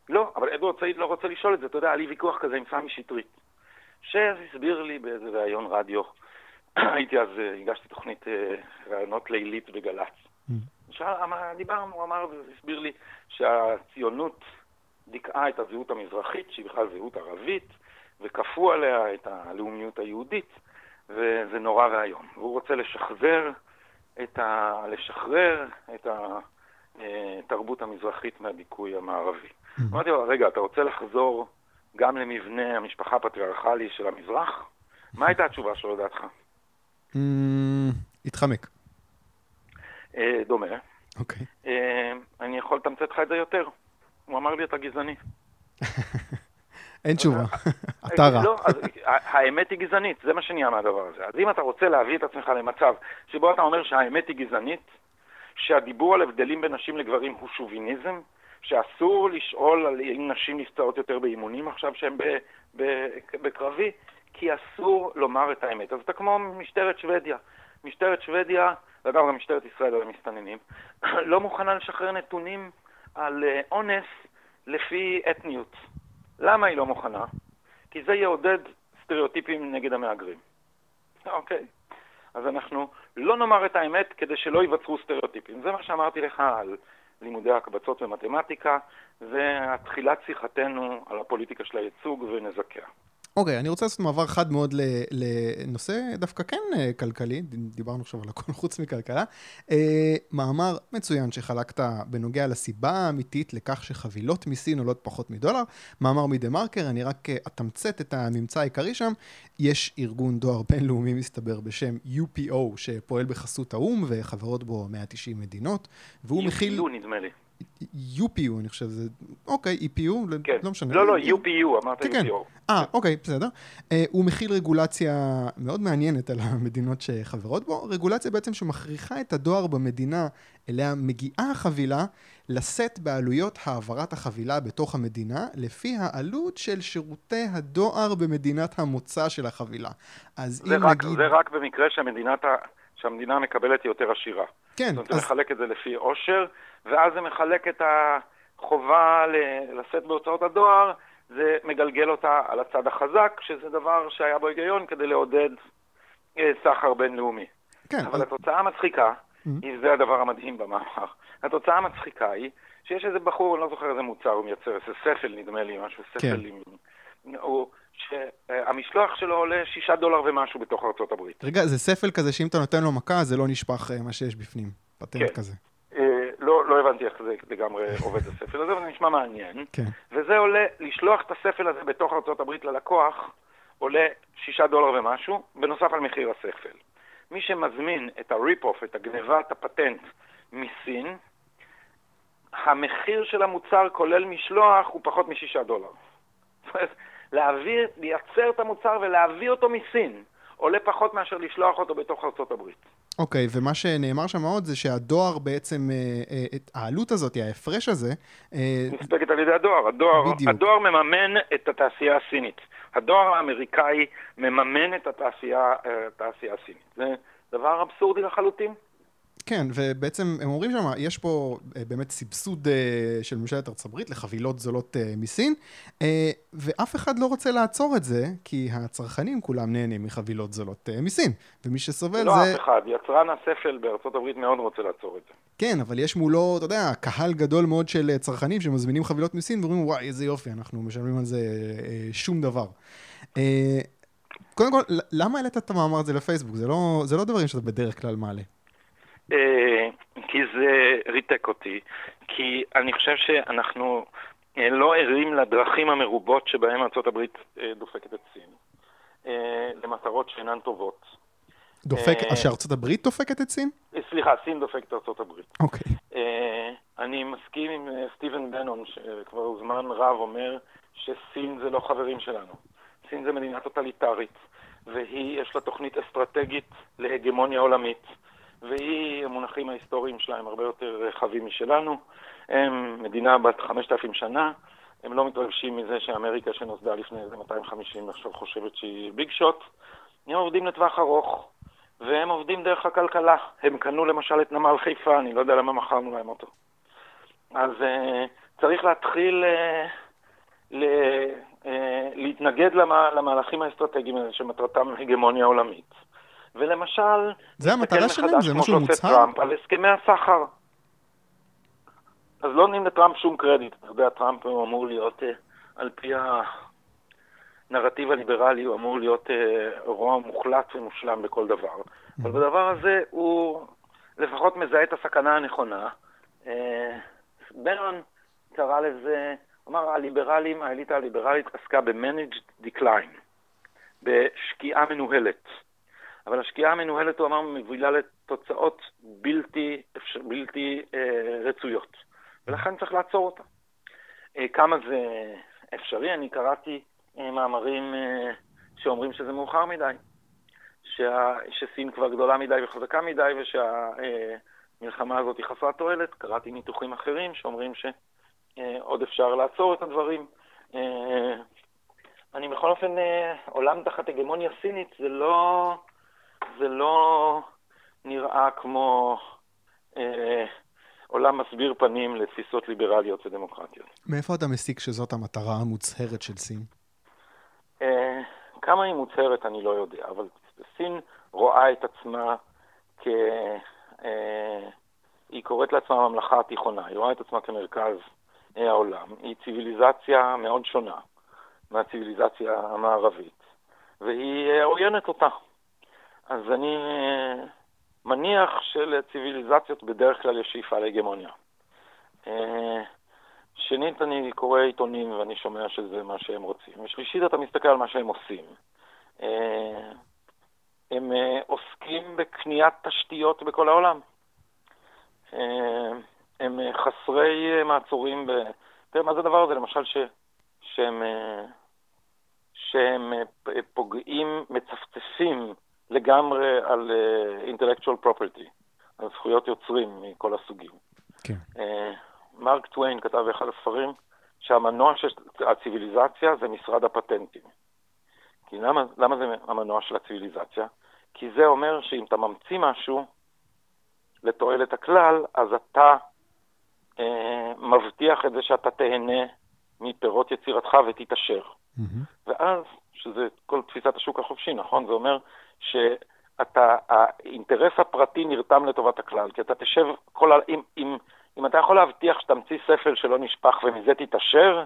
לא, אבל אדוארד סעיד לא רוצה לשאול את זה. אתה יודע, היה לי ויכוח כזה עם סמי שטרית, שהסביר לי באיזה ראיון רדיו הייתי אז, אה, הגשתי תוכנית אה, רעיונות לילית בגל"צ. mm. דיברנו, הוא אמר, הסביר לי שהציונות דיכאה את הזהות המזרחית, שהיא בכלל זהות ערבית, וכפו עליה את הלאומיות היהודית. וזה נורא ואיום. והוא רוצה לשחזר את ה... לשחרר את התרבות המזרחית מהדיכוי המערבי. Mm-hmm. אמרתי לו, רגע, אתה רוצה לחזור גם למבנה המשפחה הפטריארכלי של המזרח? מה הייתה התשובה שלו לדעתך? Mm, התחמק. אה, דומה. אוקיי. אה, אני יכול לתמצת לך את זה יותר. הוא אמר לי, אתה גזעני. אין תשובה, אתה רע. לא, האמת היא גזענית, זה מה שנהיה מהדבר הזה. אז אם אתה רוצה להביא את עצמך למצב שבו אתה אומר שהאמת היא גזענית, שהדיבור על הבדלים בין נשים לגברים הוא שוביניזם, שאסור לשאול על אם נשים נפצעות יותר באימונים עכשיו שהן בקרבי, כי אסור לומר את האמת. אז אתה כמו משטרת שוודיה. משטרת שוודיה, וגם גם משטרת ישראל על המסתננים, לא מוכנה לשחרר נתונים על אה, אונס לפי אתניות. למה היא לא מוכנה? כי זה יעודד סטריאוטיפים נגד המהגרים. אוקיי. אז אנחנו לא נאמר את האמת כדי שלא ייווצרו סטריאוטיפים. זה מה שאמרתי לך על לימודי הקבצות ומתמטיקה, והתחילת שיחתנו על הפוליטיקה של הייצוג ונזקיה. אוקיי, אני רוצה לעשות מעבר חד מאוד לנושא דווקא כן אה, כלכלי, דיברנו עכשיו על הכל חוץ מכלכלה. אה, מאמר מצוין שחלקת בנוגע לסיבה האמיתית לכך שחבילות מסין עולות פחות מדולר. מאמר מדה מרקר, אני רק אה, אתמצת את הממצא העיקרי שם. יש ארגון דואר בינלאומי מסתבר בשם UPO, שפועל בחסות האו"ם וחברות בו 190 מדינות, והוא מכיל... UPO נדמה לי. UPU, אני חושב, זה... אוקיי, EPU, כן. לא משנה. לא, לא, UPU, אמרת כן, UPU. כן. אה, אוקיי, בסדר. Uh, הוא מכיל רגולציה מאוד מעניינת על המדינות שחברות בו, רגולציה בעצם שמכריחה את הדואר במדינה אליה מגיעה החבילה, לשאת בעלויות העברת החבילה בתוך המדינה, לפי העלות של שירותי הדואר במדינת המוצא של החבילה. אז אם רק, נגיד... זה רק במקרה שהמדינת, שהמדינה מקבלת יותר עשירה. כן. זאת אומרת, אז... זה מחלק את זה לפי עושר. ואז זה מחלק את החובה לשאת בהוצאות הדואר, זה מגלגל אותה על הצד החזק, שזה דבר שהיה בו היגיון כדי לעודד אה, סחר בינלאומי. כן. אבל התוצאה המצחיקה, mm-hmm. זה הדבר המדהים במאמר, התוצאה המצחיקה היא שיש איזה בחור, אני לא זוכר איזה מוצר הוא מייצר, איזה ספל נדמה לי, משהו ספל כן. עם... הוא, שהמשלוח שלו עולה שישה דולר ומשהו בתוך ארצות הברית. רגע, זה ספל כזה שאם אתה נותן לו מכה זה לא נשפך אה, מה שיש בפנים, פטנט כן. כזה. לא, לא הבנתי איך זה לגמרי עובד הספל הזה, אבל זה נשמע מעניין. כן. וזה עולה, לשלוח את הספל הזה בתוך ארה"ב ללקוח, עולה שישה דולר ומשהו, בנוסף על מחיר הספל. מי שמזמין את ה rip-off, את הגנבת הפטנט מסין, המחיר של המוצר כולל משלוח הוא פחות משישה דולר. זאת אומרת, להביא, לייצר את המוצר ולהביא אותו מסין עולה פחות מאשר לשלוח אותו בתוך ארצות הברית. אוקיי, okay, ומה שנאמר שם מאוד זה שהדואר בעצם, אה, אה, את העלות הזאת, ההפרש הזה... אה, על ידי הדואר. הדואר, הדואר מממן את התעשייה הסינית. הדואר האמריקאי מממן את התעשייה, התעשייה הסינית. זה דבר אבסורדי לחלוטין. כן, ובעצם הם אומרים שם, יש פה אה, באמת סבסוד אה, של ממשלת ארצות הברית לחבילות זולות אה, מסין, ואף אחד לא רוצה לעצור את זה, כי הצרכנים כולם נהנים מחבילות זולות מסין, ומי שסובל לא זה... לא אף אחד, יצרן הספל בארצות הברית מאוד רוצה לעצור את זה. כן, אבל יש מולו, אתה יודע, קהל גדול מאוד של צרכנים שמזמינים חבילות מסין ואומרים, וואי, איזה יופי, אנחנו משלמים על זה שום דבר. קודם כל, למה העלית את המאמר הזה לפייסבוק? זה לא, זה לא דברים שאתה בדרך כלל מעלה. אה, כי זה ריתק אותי, כי אני חושב שאנחנו אה, לא ערים לדרכים המרובות שבהן ארה"ב אה, דופקת את סין, למטרות שאינן טובות. דופק, שארצות הברית דופקת את סין? סליחה, סין דופקת את ארצות הברית. אוקיי. אני מסכים עם סטיבן בנון, שכבר זמן רב אומר שסין זה לא חברים שלנו. סין זה מדינה טוטליטרית, והיא, יש לה תוכנית אסטרטגית להגמוניה עולמית. והיא, המונחים ההיסטוריים שלה הם הרבה יותר רחבים משלנו. הם מדינה בת 5,000 שנה, הם לא מתרגשים מזה שאמריקה שנוסדה לפני איזה 250 עכשיו חושבת שהיא ביג שוט. הם עובדים לטווח ארוך, והם עובדים דרך הכלכלה. הם קנו למשל את נמל חיפה, אני לא יודע למה מכרנו להם אותו. אז uh, צריך להתחיל uh, ל, uh, להתנגד למה, למהלכים האסטרטגיים האלה שמטרתם הגמוניה עולמית. ולמשל, זה המטרה שלהם? זה משהו מוצהר? טראמפ על הסכמי הסחר. אז לא נותנים לטראמפ שום קרדיט. אתה יודע, טראמפ אמור להיות, אה, על פי שהנרטיב הליברלי הוא אמור להיות אה, רוע מוחלט ומושלם בכל דבר. אבל בדבר הזה הוא לפחות מזהה את הסכנה הנכונה. אה, ברון קרא לזה, אמר, הליברלים, האליטה הליברלית עסקה ב-managed decline, בשקיעה מנוהלת. אבל השקיעה המנוהלת, הוא אמר, מובילה לתוצאות בלתי, בלתי אה, רצויות, ולכן צריך לעצור אותה. אה, כמה זה אפשרי? אני קראתי אה, מאמרים אה, שאומרים שזה מאוחר מדי, שה, שסין כבר גדולה מדי וחזקה מדי, ושהמלחמה הזאת היא חסרת תועלת. קראתי ניתוחים אחרים שאומרים שעוד אפשר לעצור את הדברים. אני בכל אופן, עולם תחת הגמוניה סינית זה לא, זה לא נראה כמו אה, עולם מסביר פנים לתפיסות ליברליות ודמוקרטיות. מאיפה אתה מסיק שזאת המטרה המוצהרת של סין? אה, כמה היא מוצהרת אני לא יודע, אבל סין רואה את עצמה כ... אה, היא קוראת לעצמה הממלכה התיכונה, היא רואה את עצמה כמרכז אה, העולם. היא ציוויליזציה מאוד שונה מהציוויליזציה המערבית, והיא אה, עוינת אותה. אז אני אה, מניח שלציוויליזציות בדרך כלל יש שאיפה להגמוניה. אה, שנית, אני קורא עיתונים ואני שומע שזה מה שהם רוצים. ושלישית, אתה מסתכל על מה שהם עושים. אה, הם עוסקים בקניית תשתיות בכל העולם. הם חסרי מעצורים ב... תראה, מה זה הדבר הזה? למשל, ש... שהם, שהם פוגעים, מצפצפים לגמרי על uh, intellectual property, על זכויות יוצרים מכל הסוגים. כן. Uh, מרק טוויין כתב באחד הספרים שהמנוע של הציוויליזציה זה משרד הפטנטים. כי למה, למה זה המנוע של הציוויליזציה? כי זה אומר שאם אתה ממציא משהו לתועלת הכלל, אז אתה אה, מבטיח את זה שאתה תהנה מפירות יצירתך ותתעשר. Mm-hmm. ואז, שזה כל תפיסת השוק החופשי, נכון? זה אומר שאתה, האינטרס הפרטי נרתם לטובת הכלל, כי אתה תשב כל. אם, אם, אם אתה יכול להבטיח שתמציא ספל שלא נשפך ומזה תתעשר,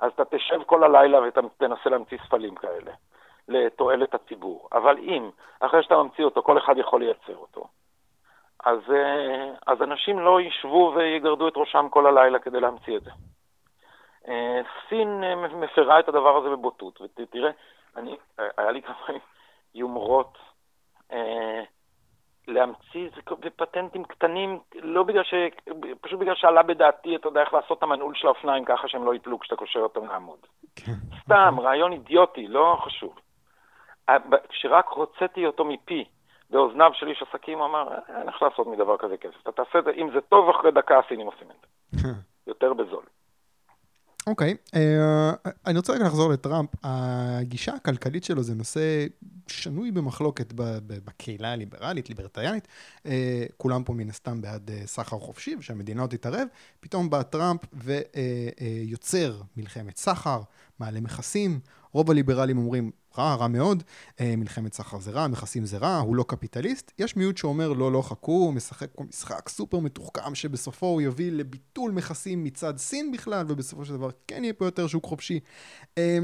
אז אתה תשב כל הלילה ותנסה להמציא ספלים כאלה, לתועלת הציבור. אבל אם, אחרי שאתה ממציא אותו, כל אחד יכול לייצר אותו, אז, אה, אז אנשים לא ישבו ויגרדו את ראשם כל הלילה כדי להמציא את זה. אה, סין אה, מפרה את הדבר הזה בבוטות, ותראה, אני, היה לי כמה יומרות אה, להמציא זה בפטנטים קטנים, לא בגלל ש... פשוט בגלל שעלה בדעתי, אתה יודע איך לעשות את המנעול של האופניים ככה שהם לא ייפלו כשאתה קושר אותם לעמוד. כן. סתם. רעיון אידיוטי, לא חשוב. אה, כשרק הוצאתי אותו מפי, באוזניו של איש עסקים, הוא אמר, אין איך לעשות מדבר כזה כסף. אתה תעשה את זה, אם זה טוב, אחרי דקה הסינים עושים את זה. יותר בזול. אוקיי, uh, אני רוצה רגע לחזור לטראמפ. הגישה הכלכלית שלו זה נושא שנוי במחלוקת בקהילה הליברלית, ליברטריאנית. Uh, כולם פה מן הסתם בעד uh, סחר חופשי ושהמדינה עוד תתערב. פתאום בא טראמפ ויוצר מלחמת סחר, מעלה מכסים. רוב הליברלים אומרים, רע, רע מאוד, אה, מלחמת סחר זה רע, מכסים זה רע, הוא לא קפיטליסט. יש מיעוט שאומר, לא, לא, חכו, הוא משחק פה משחק סופר מתוחכם, שבסופו הוא יביא לביטול מכסים מצד סין בכלל, ובסופו של דבר כן יהיה פה יותר שוק חופשי. אה,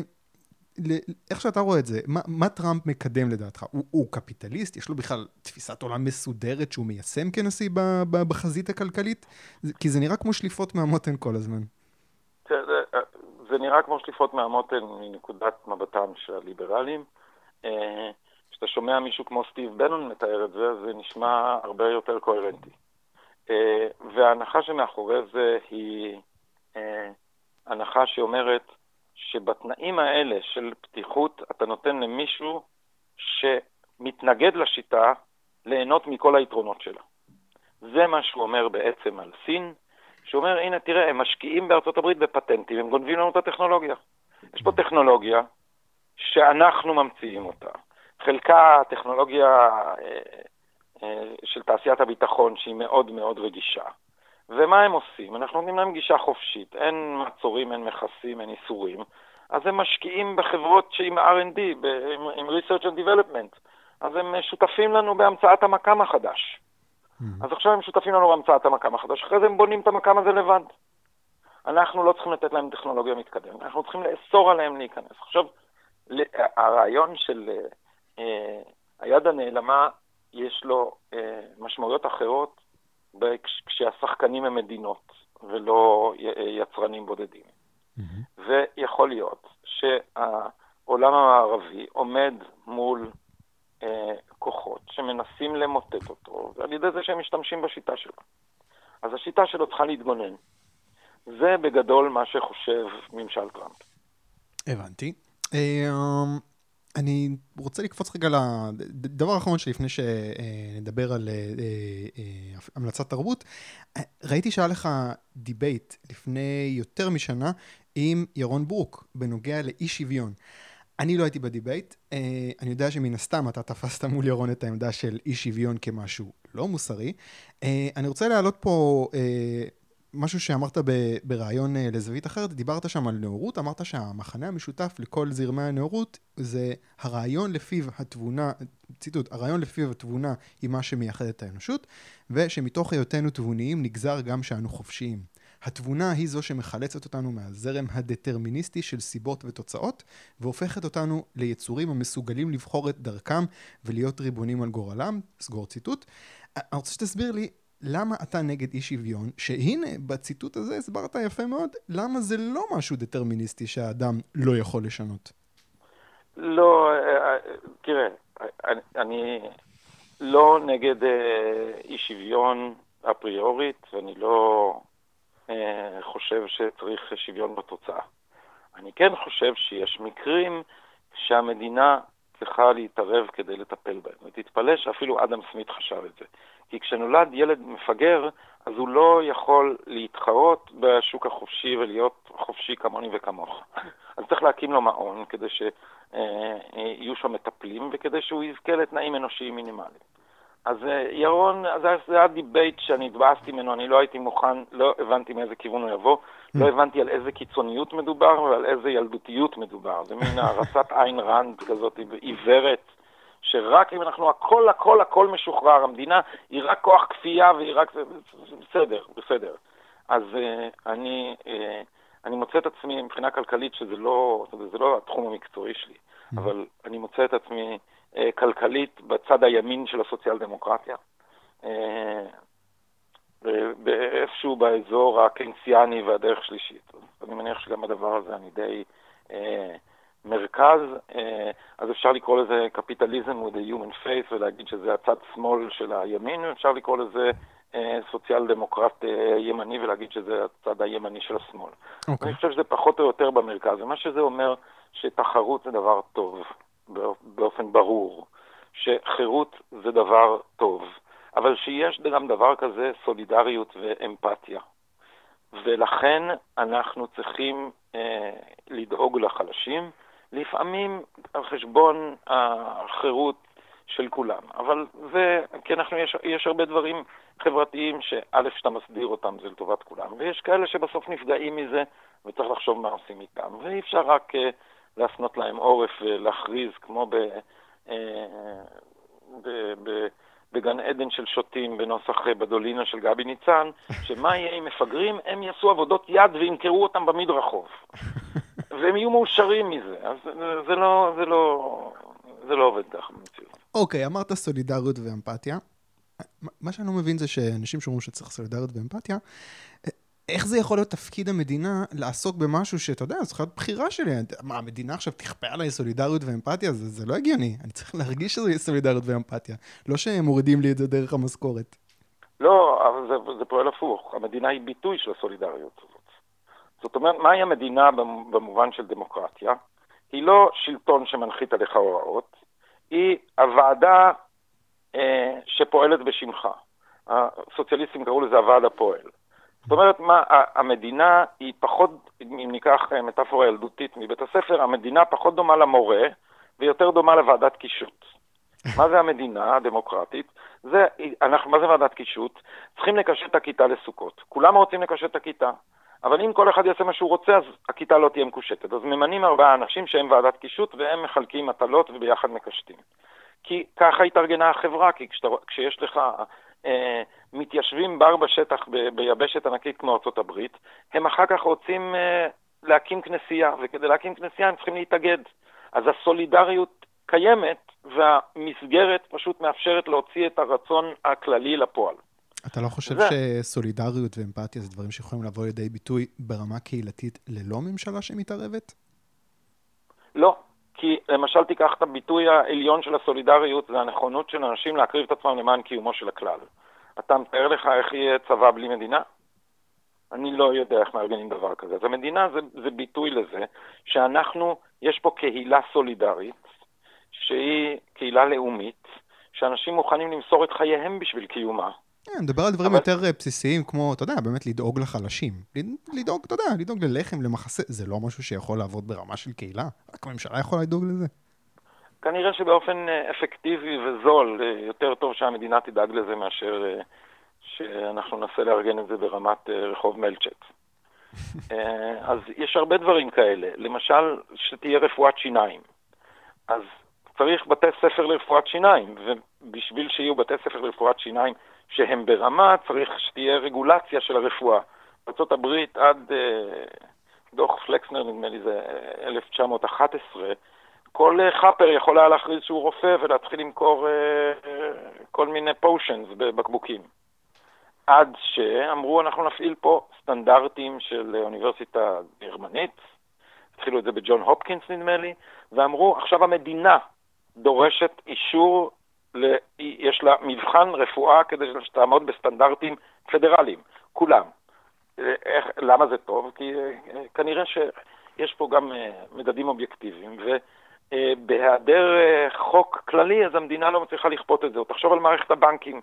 איך שאתה רואה את זה, מה, מה טראמפ מקדם לדעתך? הוא, הוא קפיטליסט? יש לו בכלל תפיסת עולם מסודרת שהוא מיישם כנשיא בחזית הכלכלית? כי זה נראה כמו שליפות מהמותן כל הזמן. זה נראה כמו שליפות מהמותן מנקודת מבטם של הליברלים. אה, כשאתה שומע מישהו כמו סטיב בנון מתאר את זה, זה נשמע הרבה יותר קוהרנטי. אה, וההנחה שמאחורי זה היא אה, הנחה שאומרת שבתנאים האלה של פתיחות אתה נותן למישהו שמתנגד לשיטה ליהנות מכל היתרונות שלה. זה מה שהוא אומר בעצם על סין, שאומר, הנה, תראה, הם משקיעים בארצות הברית בפטנטים, הם גונבים לנו את הטכנולוגיה. יש פה טכנולוגיה שאנחנו ממציאים אותה. חלקה טכנולוגיה אה, אה, של תעשיית הביטחון, שהיא מאוד מאוד רגישה. ומה הם עושים? אנחנו נותנים להם גישה חופשית, אין מעצורים, אין מכסים, אין איסורים, אז הם משקיעים בחברות שעם R&D, עם, עם Research and Development, אז הם שותפים לנו בהמצאת המקם החדש. Mm-hmm. אז עכשיו הם שותפים לנו בהמצאת המקם החדש, אחרי זה הם בונים את המקם הזה לבד. אנחנו לא צריכים לתת להם טכנולוגיה מתקדמת, אנחנו צריכים לאסור עליהם להיכנס. עכשיו, הרעיון של היד הנעלמה, יש לו משמעויות אחרות כשהשחקנים הם מדינות ולא יצרנים בודדים. Mm-hmm. ויכול להיות שהעולם המערבי עומד מול אה, כוחות שמנסים למוטט אותו, ועל ידי זה שהם משתמשים בשיטה שלו. אז השיטה שלו צריכה להתגונן. זה בגדול מה שחושב ממשל טראמפ. הבנתי. אה, אני רוצה לקפוץ רגע לדבר האחרון שלפני שנדבר על אה, אה, המלצת תרבות. ראיתי שהיה לך דיבייט לפני יותר משנה עם ירון ברוק בנוגע לאי שוויון. אני לא הייתי בדיבייט, אה, אני יודע שמן הסתם אתה תפסת מול ירון את העמדה של אי שוויון כמשהו לא מוסרי. אני רוצה להעלות פה משהו שאמרת בריאיון אה, לזווית אחרת, דיברת שם על נאורות, אמרת שהמכנה המשותף לכל זרמי הנאורות זה הרעיון לפיו התבונה, ציטוט, הרעיון לפיו התבונה היא מה שמייחד את האנושות, ושמתוך היותנו תבוניים נגזר גם שאנו חופשיים. התבונה היא זו שמחלצת אותנו מהזרם הדטרמיניסטי של סיבות ותוצאות, והופכת אותנו ליצורים המסוגלים לבחור את דרכם ולהיות ריבונים על גורלם, סגור ציטוט. אני רוצה שתסביר לי למה אתה נגד אי שוויון, שהנה בציטוט הזה הסברת יפה מאוד, למה זה לא משהו דטרמיניסטי שהאדם לא יכול לשנות. לא, אה, תראה, אני לא נגד אה, אי שוויון אפריורית, ואני לא חושב שצריך שוויון בתוצאה. אני כן חושב שיש מקרים שהמדינה צריכה להתערב כדי לטפל בהם. ותתפלא שאפילו אדם סמית חשב את זה. כי כשנולד ילד מפגר, אז הוא לא יכול להתחרות בשוק החופשי ולהיות חופשי כמוני וכמוך. אז צריך להקים לו מעון כדי שיהיו שם מטפלים וכדי שהוא יזכה לתנאים אנושיים מינימליים. אז אה, ירון, זה היה דיבייט שאני התבאסתי ממנו, אני לא הייתי מוכן, לא הבנתי מאיזה כיוון הוא יבוא, לא הבנתי על איזה קיצוניות מדובר ועל איזה ילדותיות מדובר. זה מין הערצת איין רנד כזאת עיוורת. שרק אם אנחנו הכל הכל הכל משוחרר, המדינה היא רק כוח כפייה והיא רק... בסדר, בסדר. אז uh, אני, uh, אני מוצא את עצמי מבחינה כלכלית שזה לא, זה לא התחום המקצועי שלי, mm-hmm. אבל אני מוצא את עצמי כלכלית בצד הימין של הסוציאל דמוקרטיה. Uh, ואיפשהו באזור הקיינסיאני והדרך שלישית. אני מניח שגם הדבר הזה אני די... Uh, מרכז, אה, אז אפשר לקרוא לזה קפיטליזם with a human face ולהגיד שזה הצד שמאל של הימין, אפשר לקרוא לזה אה, סוציאל דמוקרט אה, ימני ולהגיד שזה הצד הימני של השמאל. Okay. אוקיי. אני חושב שזה פחות או יותר במרכז, ומה שזה אומר שתחרות זה דבר טוב, באופן ברור, שחירות זה דבר טוב, אבל שיש גם דבר כזה סולידריות ואמפתיה. ולכן אנחנו צריכים אה, לדאוג לחלשים, לפעמים על חשבון החירות של כולם. אבל זה, כי אנחנו, יש, יש הרבה דברים חברתיים שא', שאתה מסדיר אותם, זה לטובת כולם, ויש כאלה שבסוף נפגעים מזה, וצריך לחשוב מה עושים איתם. ואי אפשר רק uh, להפנות להם עורף ולהכריז, כמו ב... Uh, ב, ב בגן עדן של שוטים בנוסח אה, בדולינה של גבי ניצן, שמה יהיה עם מפגרים? הם יעשו עבודות יד וימכרו אותם במדרחוב. והם יהיו מאושרים מזה. אז זה לא, זה לא, זה לא עובד ככה במציאות. אוקיי, אמרת סולידריות ואמפתיה. מה שאני לא מבין זה שאנשים שאומרים שצריך סולידריות ואמפתיה, איך זה יכול להיות תפקיד המדינה לעסוק במשהו שאתה יודע, זו להיות בחירה שלי. מה, המדינה עכשיו תכפה עליי סולידריות ואמפתיה? זה, זה לא הגיוני. אני צריך להרגיש שזה סולידריות ואמפתיה. לא שהם מורידים לי את זה דרך המשכורת. לא, אבל זה, זה פועל הפוך. המדינה היא ביטוי של הסולידריות הזאת. זאת אומרת, מהי המדינה במובן של דמוקרטיה? היא לא שלטון שמנחית עליך הוראות, היא הוועדה אה, שפועלת בשמך. הסוציאליסטים קראו לזה הוועד הפועל. זאת אומרת, מה, המדינה היא פחות, אם ניקח אה, מטאפורה ילדותית מבית הספר, המדינה פחות דומה למורה ויותר דומה לוועדת קישוט. מה זה המדינה הדמוקרטית? זה, אנחנו, מה זה ועדת קישוט? צריכים לקשט את הכיתה לסוכות. כולם רוצים לקשט את הכיתה. אבל אם כל אחד יעשה מה שהוא רוצה, אז הכיתה לא תהיה מקושטת. אז ממנים ארבעה אנשים שהם ועדת קישוט, והם מחלקים מטלות וביחד מקשטים. כי ככה התארגנה החברה, כי כשאתה, כשיש לך מתיישבים בר בשטח ביבשת ענקית כמו ארצות הברית, הם אחר כך רוצים אה, להקים כנסייה, וכדי להקים כנסייה הם צריכים להתאגד. אז הסולידריות קיימת, והמסגרת פשוט מאפשרת להוציא את הרצון הכללי לפועל. אתה לא חושב זה... שסולידריות ואמפתיה זה דברים שיכולים לבוא לידי ביטוי ברמה קהילתית ללא ממשלה שמתערבת? כי למשל תיקח את הביטוי העליון של הסולידריות, זה הנכונות של אנשים להקריב את עצמם למען קיומו של הכלל. אתה מתאר לך איך יהיה צבא בלי מדינה? אני לא יודע איך מארגנים דבר כזה. אז המדינה זה, זה ביטוי לזה שאנחנו, יש פה קהילה סולידרית, שהיא קהילה לאומית, שאנשים מוכנים למסור את חייהם בשביל קיומה. כן, נדבר על דברים. יותר אה, בסיסיים, כמו, אתה יודע, באמת לדאוג לחלשים. לדאוג, אתה יודע, לדאוג ללחם, למחסה, זה לא משהו שיכול לעבוד ברמה של קהילה? רק הממשלה יכולה לדאוג לזה. כנראה שבאופן אה, אפקטיבי וזול, אה, יותר טוב שהמדינה תדאג לזה מאשר שאנחנו ננסה לארגן את זה ברמת רחוב מלצ'ט. אז יש הרבה דברים כאלה. למשל, שתהיה רפואת שיניים. אז צריך בתי ספר לרפואת שיניים, ובשביל שיהיו בתי ספר לרפואת שיניים שהם ברמה, צריך שתהיה רגולציה של הרפואה. בארה"ב עד אה, דוח פלקסנר, נדמה לי זה 1911, אה, כל אה, חאפר יכול היה להכריז שהוא רופא ולהתחיל למכור כל מיני פושנס בבקבוקים. עד שאמרו, אנחנו נפעיל פה סטנדרטים של אוניברסיטה גרמנית, התחילו את זה בג'ון הופקינס נדמה לי, ואמרו, עכשיו המדינה דורשת אישור יש לה מבחן רפואה כדי שתעמוד בסטנדרטים פדרליים, כולם. איך, למה זה טוב? כי אה, כנראה שיש פה גם אה, מדדים אובייקטיביים, ובהיעדר אה, חוק כללי, אז המדינה לא מצליחה לכפות את זה. תחשוב על מערכת הבנקים.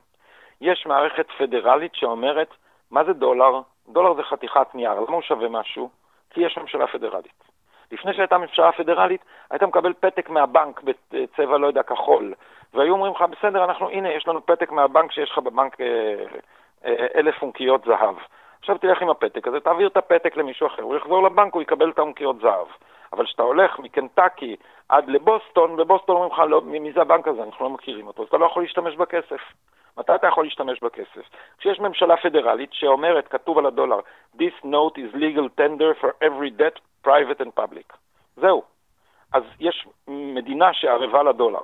יש מערכת פדרלית שאומרת, מה זה דולר? דולר זה חתיכת נייר, למה הוא שווה משהו? כי יש ממשלה פדרלית. לפני שהייתה ממשלה פדרלית, היית מקבל פתק מהבנק בצבע, לא יודע, כחול, והיו אומרים לך, בסדר, אנחנו, הנה, יש לנו פתק מהבנק שיש לך בבנק אה, אה, אלף אונקיות זהב. עכשיו תלך עם הפתק הזה, תעביר את הפתק למישהו אחר, הוא יחזור לבנק, הוא יקבל את האונקיות זהב. אבל כשאתה הולך מקנטקי עד לבוסטון, בבוסטון אומרים לך, לא, מי זה הבנק הזה? אנחנו לא מכירים אותו, אז אתה לא יכול להשתמש בכסף. מתי אתה יכול להשתמש בכסף? כשיש ממשלה פדרלית שאומרת, כתוב על הדולר, This note is legal tender for every debt, private and public. זהו. אז יש מדינה שערבה לדולר.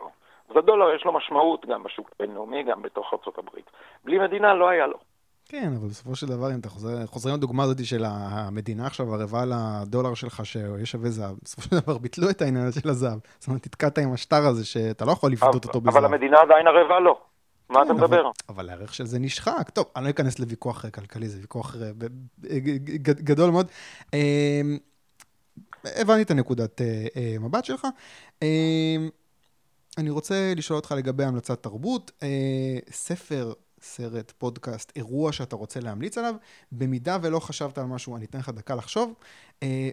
אז הדולר יש לו משמעות גם בשוק הבינלאומי, גם בתוך ארה"ב. בלי מדינה לא היה לו. כן, אבל בסופו של דבר, אם אתה חוזר, חוזרים לדוגמה הזאת של המדינה עכשיו ערבה לדולר שלך שיש שווה זהב, בסופו של דבר ביטלו את העניין של הזהב. זאת אומרת, נתקעת עם השטר הזה שאתה לא יכול לפדות אותו בזהב. אבל המדינה עדיין ערבה לו. מה אתה מדבר? אבל הערך של זה נשחק. טוב, אני לא אכנס לוויכוח כלכלי, זה ויכוח אה, גדול מאוד. אמ, הבנתי את הנקודת אה, אה, מבט שלך. אמ, אני רוצה לשאול אותך לגבי המלצת תרבות. ספר, סרט, פודקאסט, אירוע שאתה רוצה להמליץ עליו. במידה ולא חשבת על משהו, אני אתן לך דקה לחשוב.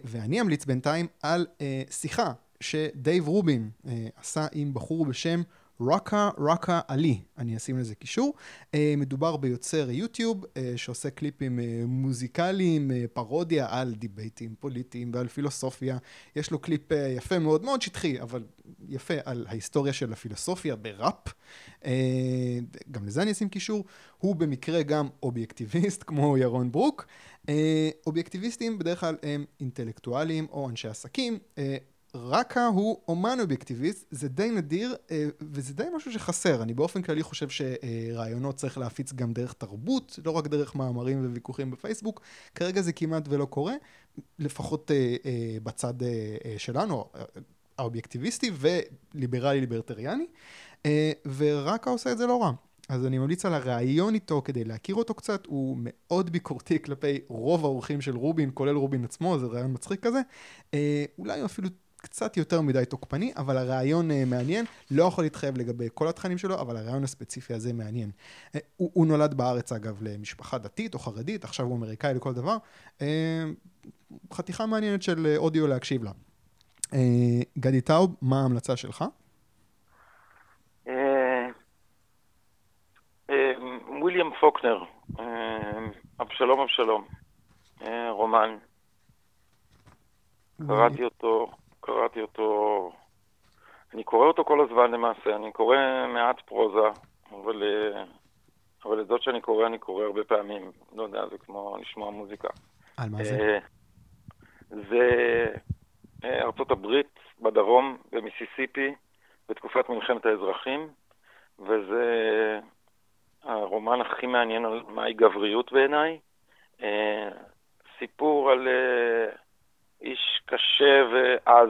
ואני אמליץ בינתיים על שיחה שדייב רובין עשה עם בחור בשם... Rucka Rucka Ali, אני אשים לזה קישור. Uh, מדובר ביוצר יוטיוב uh, שעושה קליפים uh, מוזיקליים, פרודיה על דיבייטים פוליטיים ועל פילוסופיה. יש לו קליפ יפה מאוד, מאוד שטחי, אבל יפה, על ההיסטוריה של הפילוסופיה בראפ. גם לזה אני אשים קישור. הוא במקרה גם אובייקטיביסט, כמו ירון ברוק. אובייקטיביסטים בדרך כלל הם אינטלקטואלים או אנשי עסקים. רקה הוא אומן אובייקטיביסט, זה די נדיר אה, וזה די משהו שחסר. אני באופן כללי חושב שרעיונות צריך להפיץ גם דרך תרבות, לא רק דרך מאמרים וויכוחים בפייסבוק. כרגע זה כמעט ולא קורה, לפחות אה, אה, בצד שלנו, האובייקטיביסטי וליברלי ליברטריאני, ורקה עושה את זה לא רע. אז אני ממליץ על הרעיון איתו כדי להכיר אותו קצת, הוא מאוד ביקורתי כלפי רוב האורחים של רובין, כולל רובין עצמו, זה רעיון מצחיק כזה. אולי הוא אפילו קצת יותר מדי תוקפני, אבל הרעיון uh, מעניין. לא יכול להתחייב לגבי כל התכנים שלו, אבל הרעיון הספציפי הזה מעניין. Uh, הוא, הוא נולד בארץ, אגב, למשפחה דתית או חרדית, עכשיו הוא אמריקאי לכל דבר. Uh, חתיכה מעניינת של אודיו להקשיב לה. Uh, גדי טאוב, מה ההמלצה שלך? וויליאם פוקנר, אבשלום אבשלום, רומן. קראתי אותו קראתי אותו, אני קורא אותו כל הזמן למעשה, אני קורא מעט פרוזה, אבל, אה, אבל את זאת שאני קורא, אני קורא הרבה פעמים. לא יודע, זה כמו לשמוע מוזיקה. על מה זה? אה, זה אה, ארצות הברית, בדרום, במיסיסיפי, בתקופת מלחמת האזרחים, וזה הרומן הכי מעניין על מהי גבריות בעיניי. סיפור על איש קשה ועז,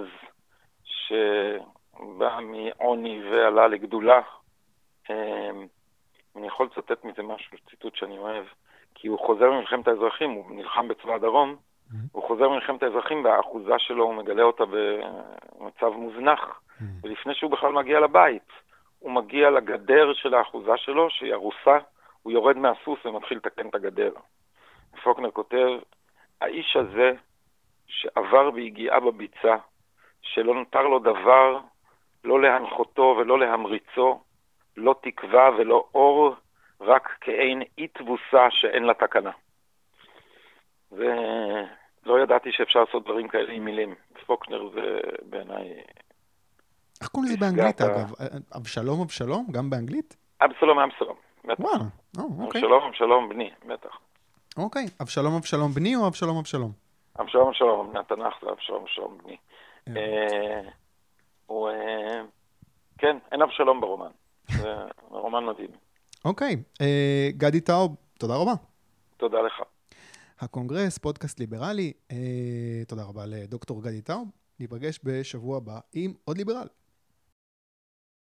שבא מעוני ועלה לגדולה. אה, אני יכול לצטט מזה משהו, ציטוט שאני אוהב, כי הוא חוזר ממלחמת האזרחים, הוא נלחם בצבא הדרום, mm-hmm. הוא חוזר ממלחמת האזרחים והאחוזה שלו, הוא מגלה אותה במצב מוזנח, mm-hmm. ולפני שהוא בכלל מגיע לבית, הוא מגיע לגדר של האחוזה שלו, שהיא ארוסה, הוא יורד מהסוס ומתחיל לתקן את הגדר. פוקנר כותב, האיש הזה שעבר ביגיעה בביצה, שלא נותר לו דבר, לא להנחותו ולא להמריצו, לא תקווה ולא אור, רק כעין אי תבוסה שאין לה תקנה. ולא ידעתי שאפשר לעשות דברים כאלה עם מילים. פוקנר זה בעיניי... איך קוראים לזה באנגלית, אגב? אבשלום אבשלום? גם באנגלית? אבשלום אבשלום, בטח. וואלה, אוקיי. אבשלום אבשלום בני, בטח. אוקיי, אבשלום אבשלום בני או אבשלום אבשלום? אבשלום אבשלום, מהתנ"ך זה אבשלום אבשלום בני. אה, הוא... אה, כן, אין אבשלום ברומן. זה רומן מדהים. אוקיי, אה, גדי טאוב, תודה רבה. תודה לך. הקונגרס, פודקאסט ליברלי, תודה רבה לדוקטור גדי טאוב. ניפגש בשבוע הבא עם עוד ליברל.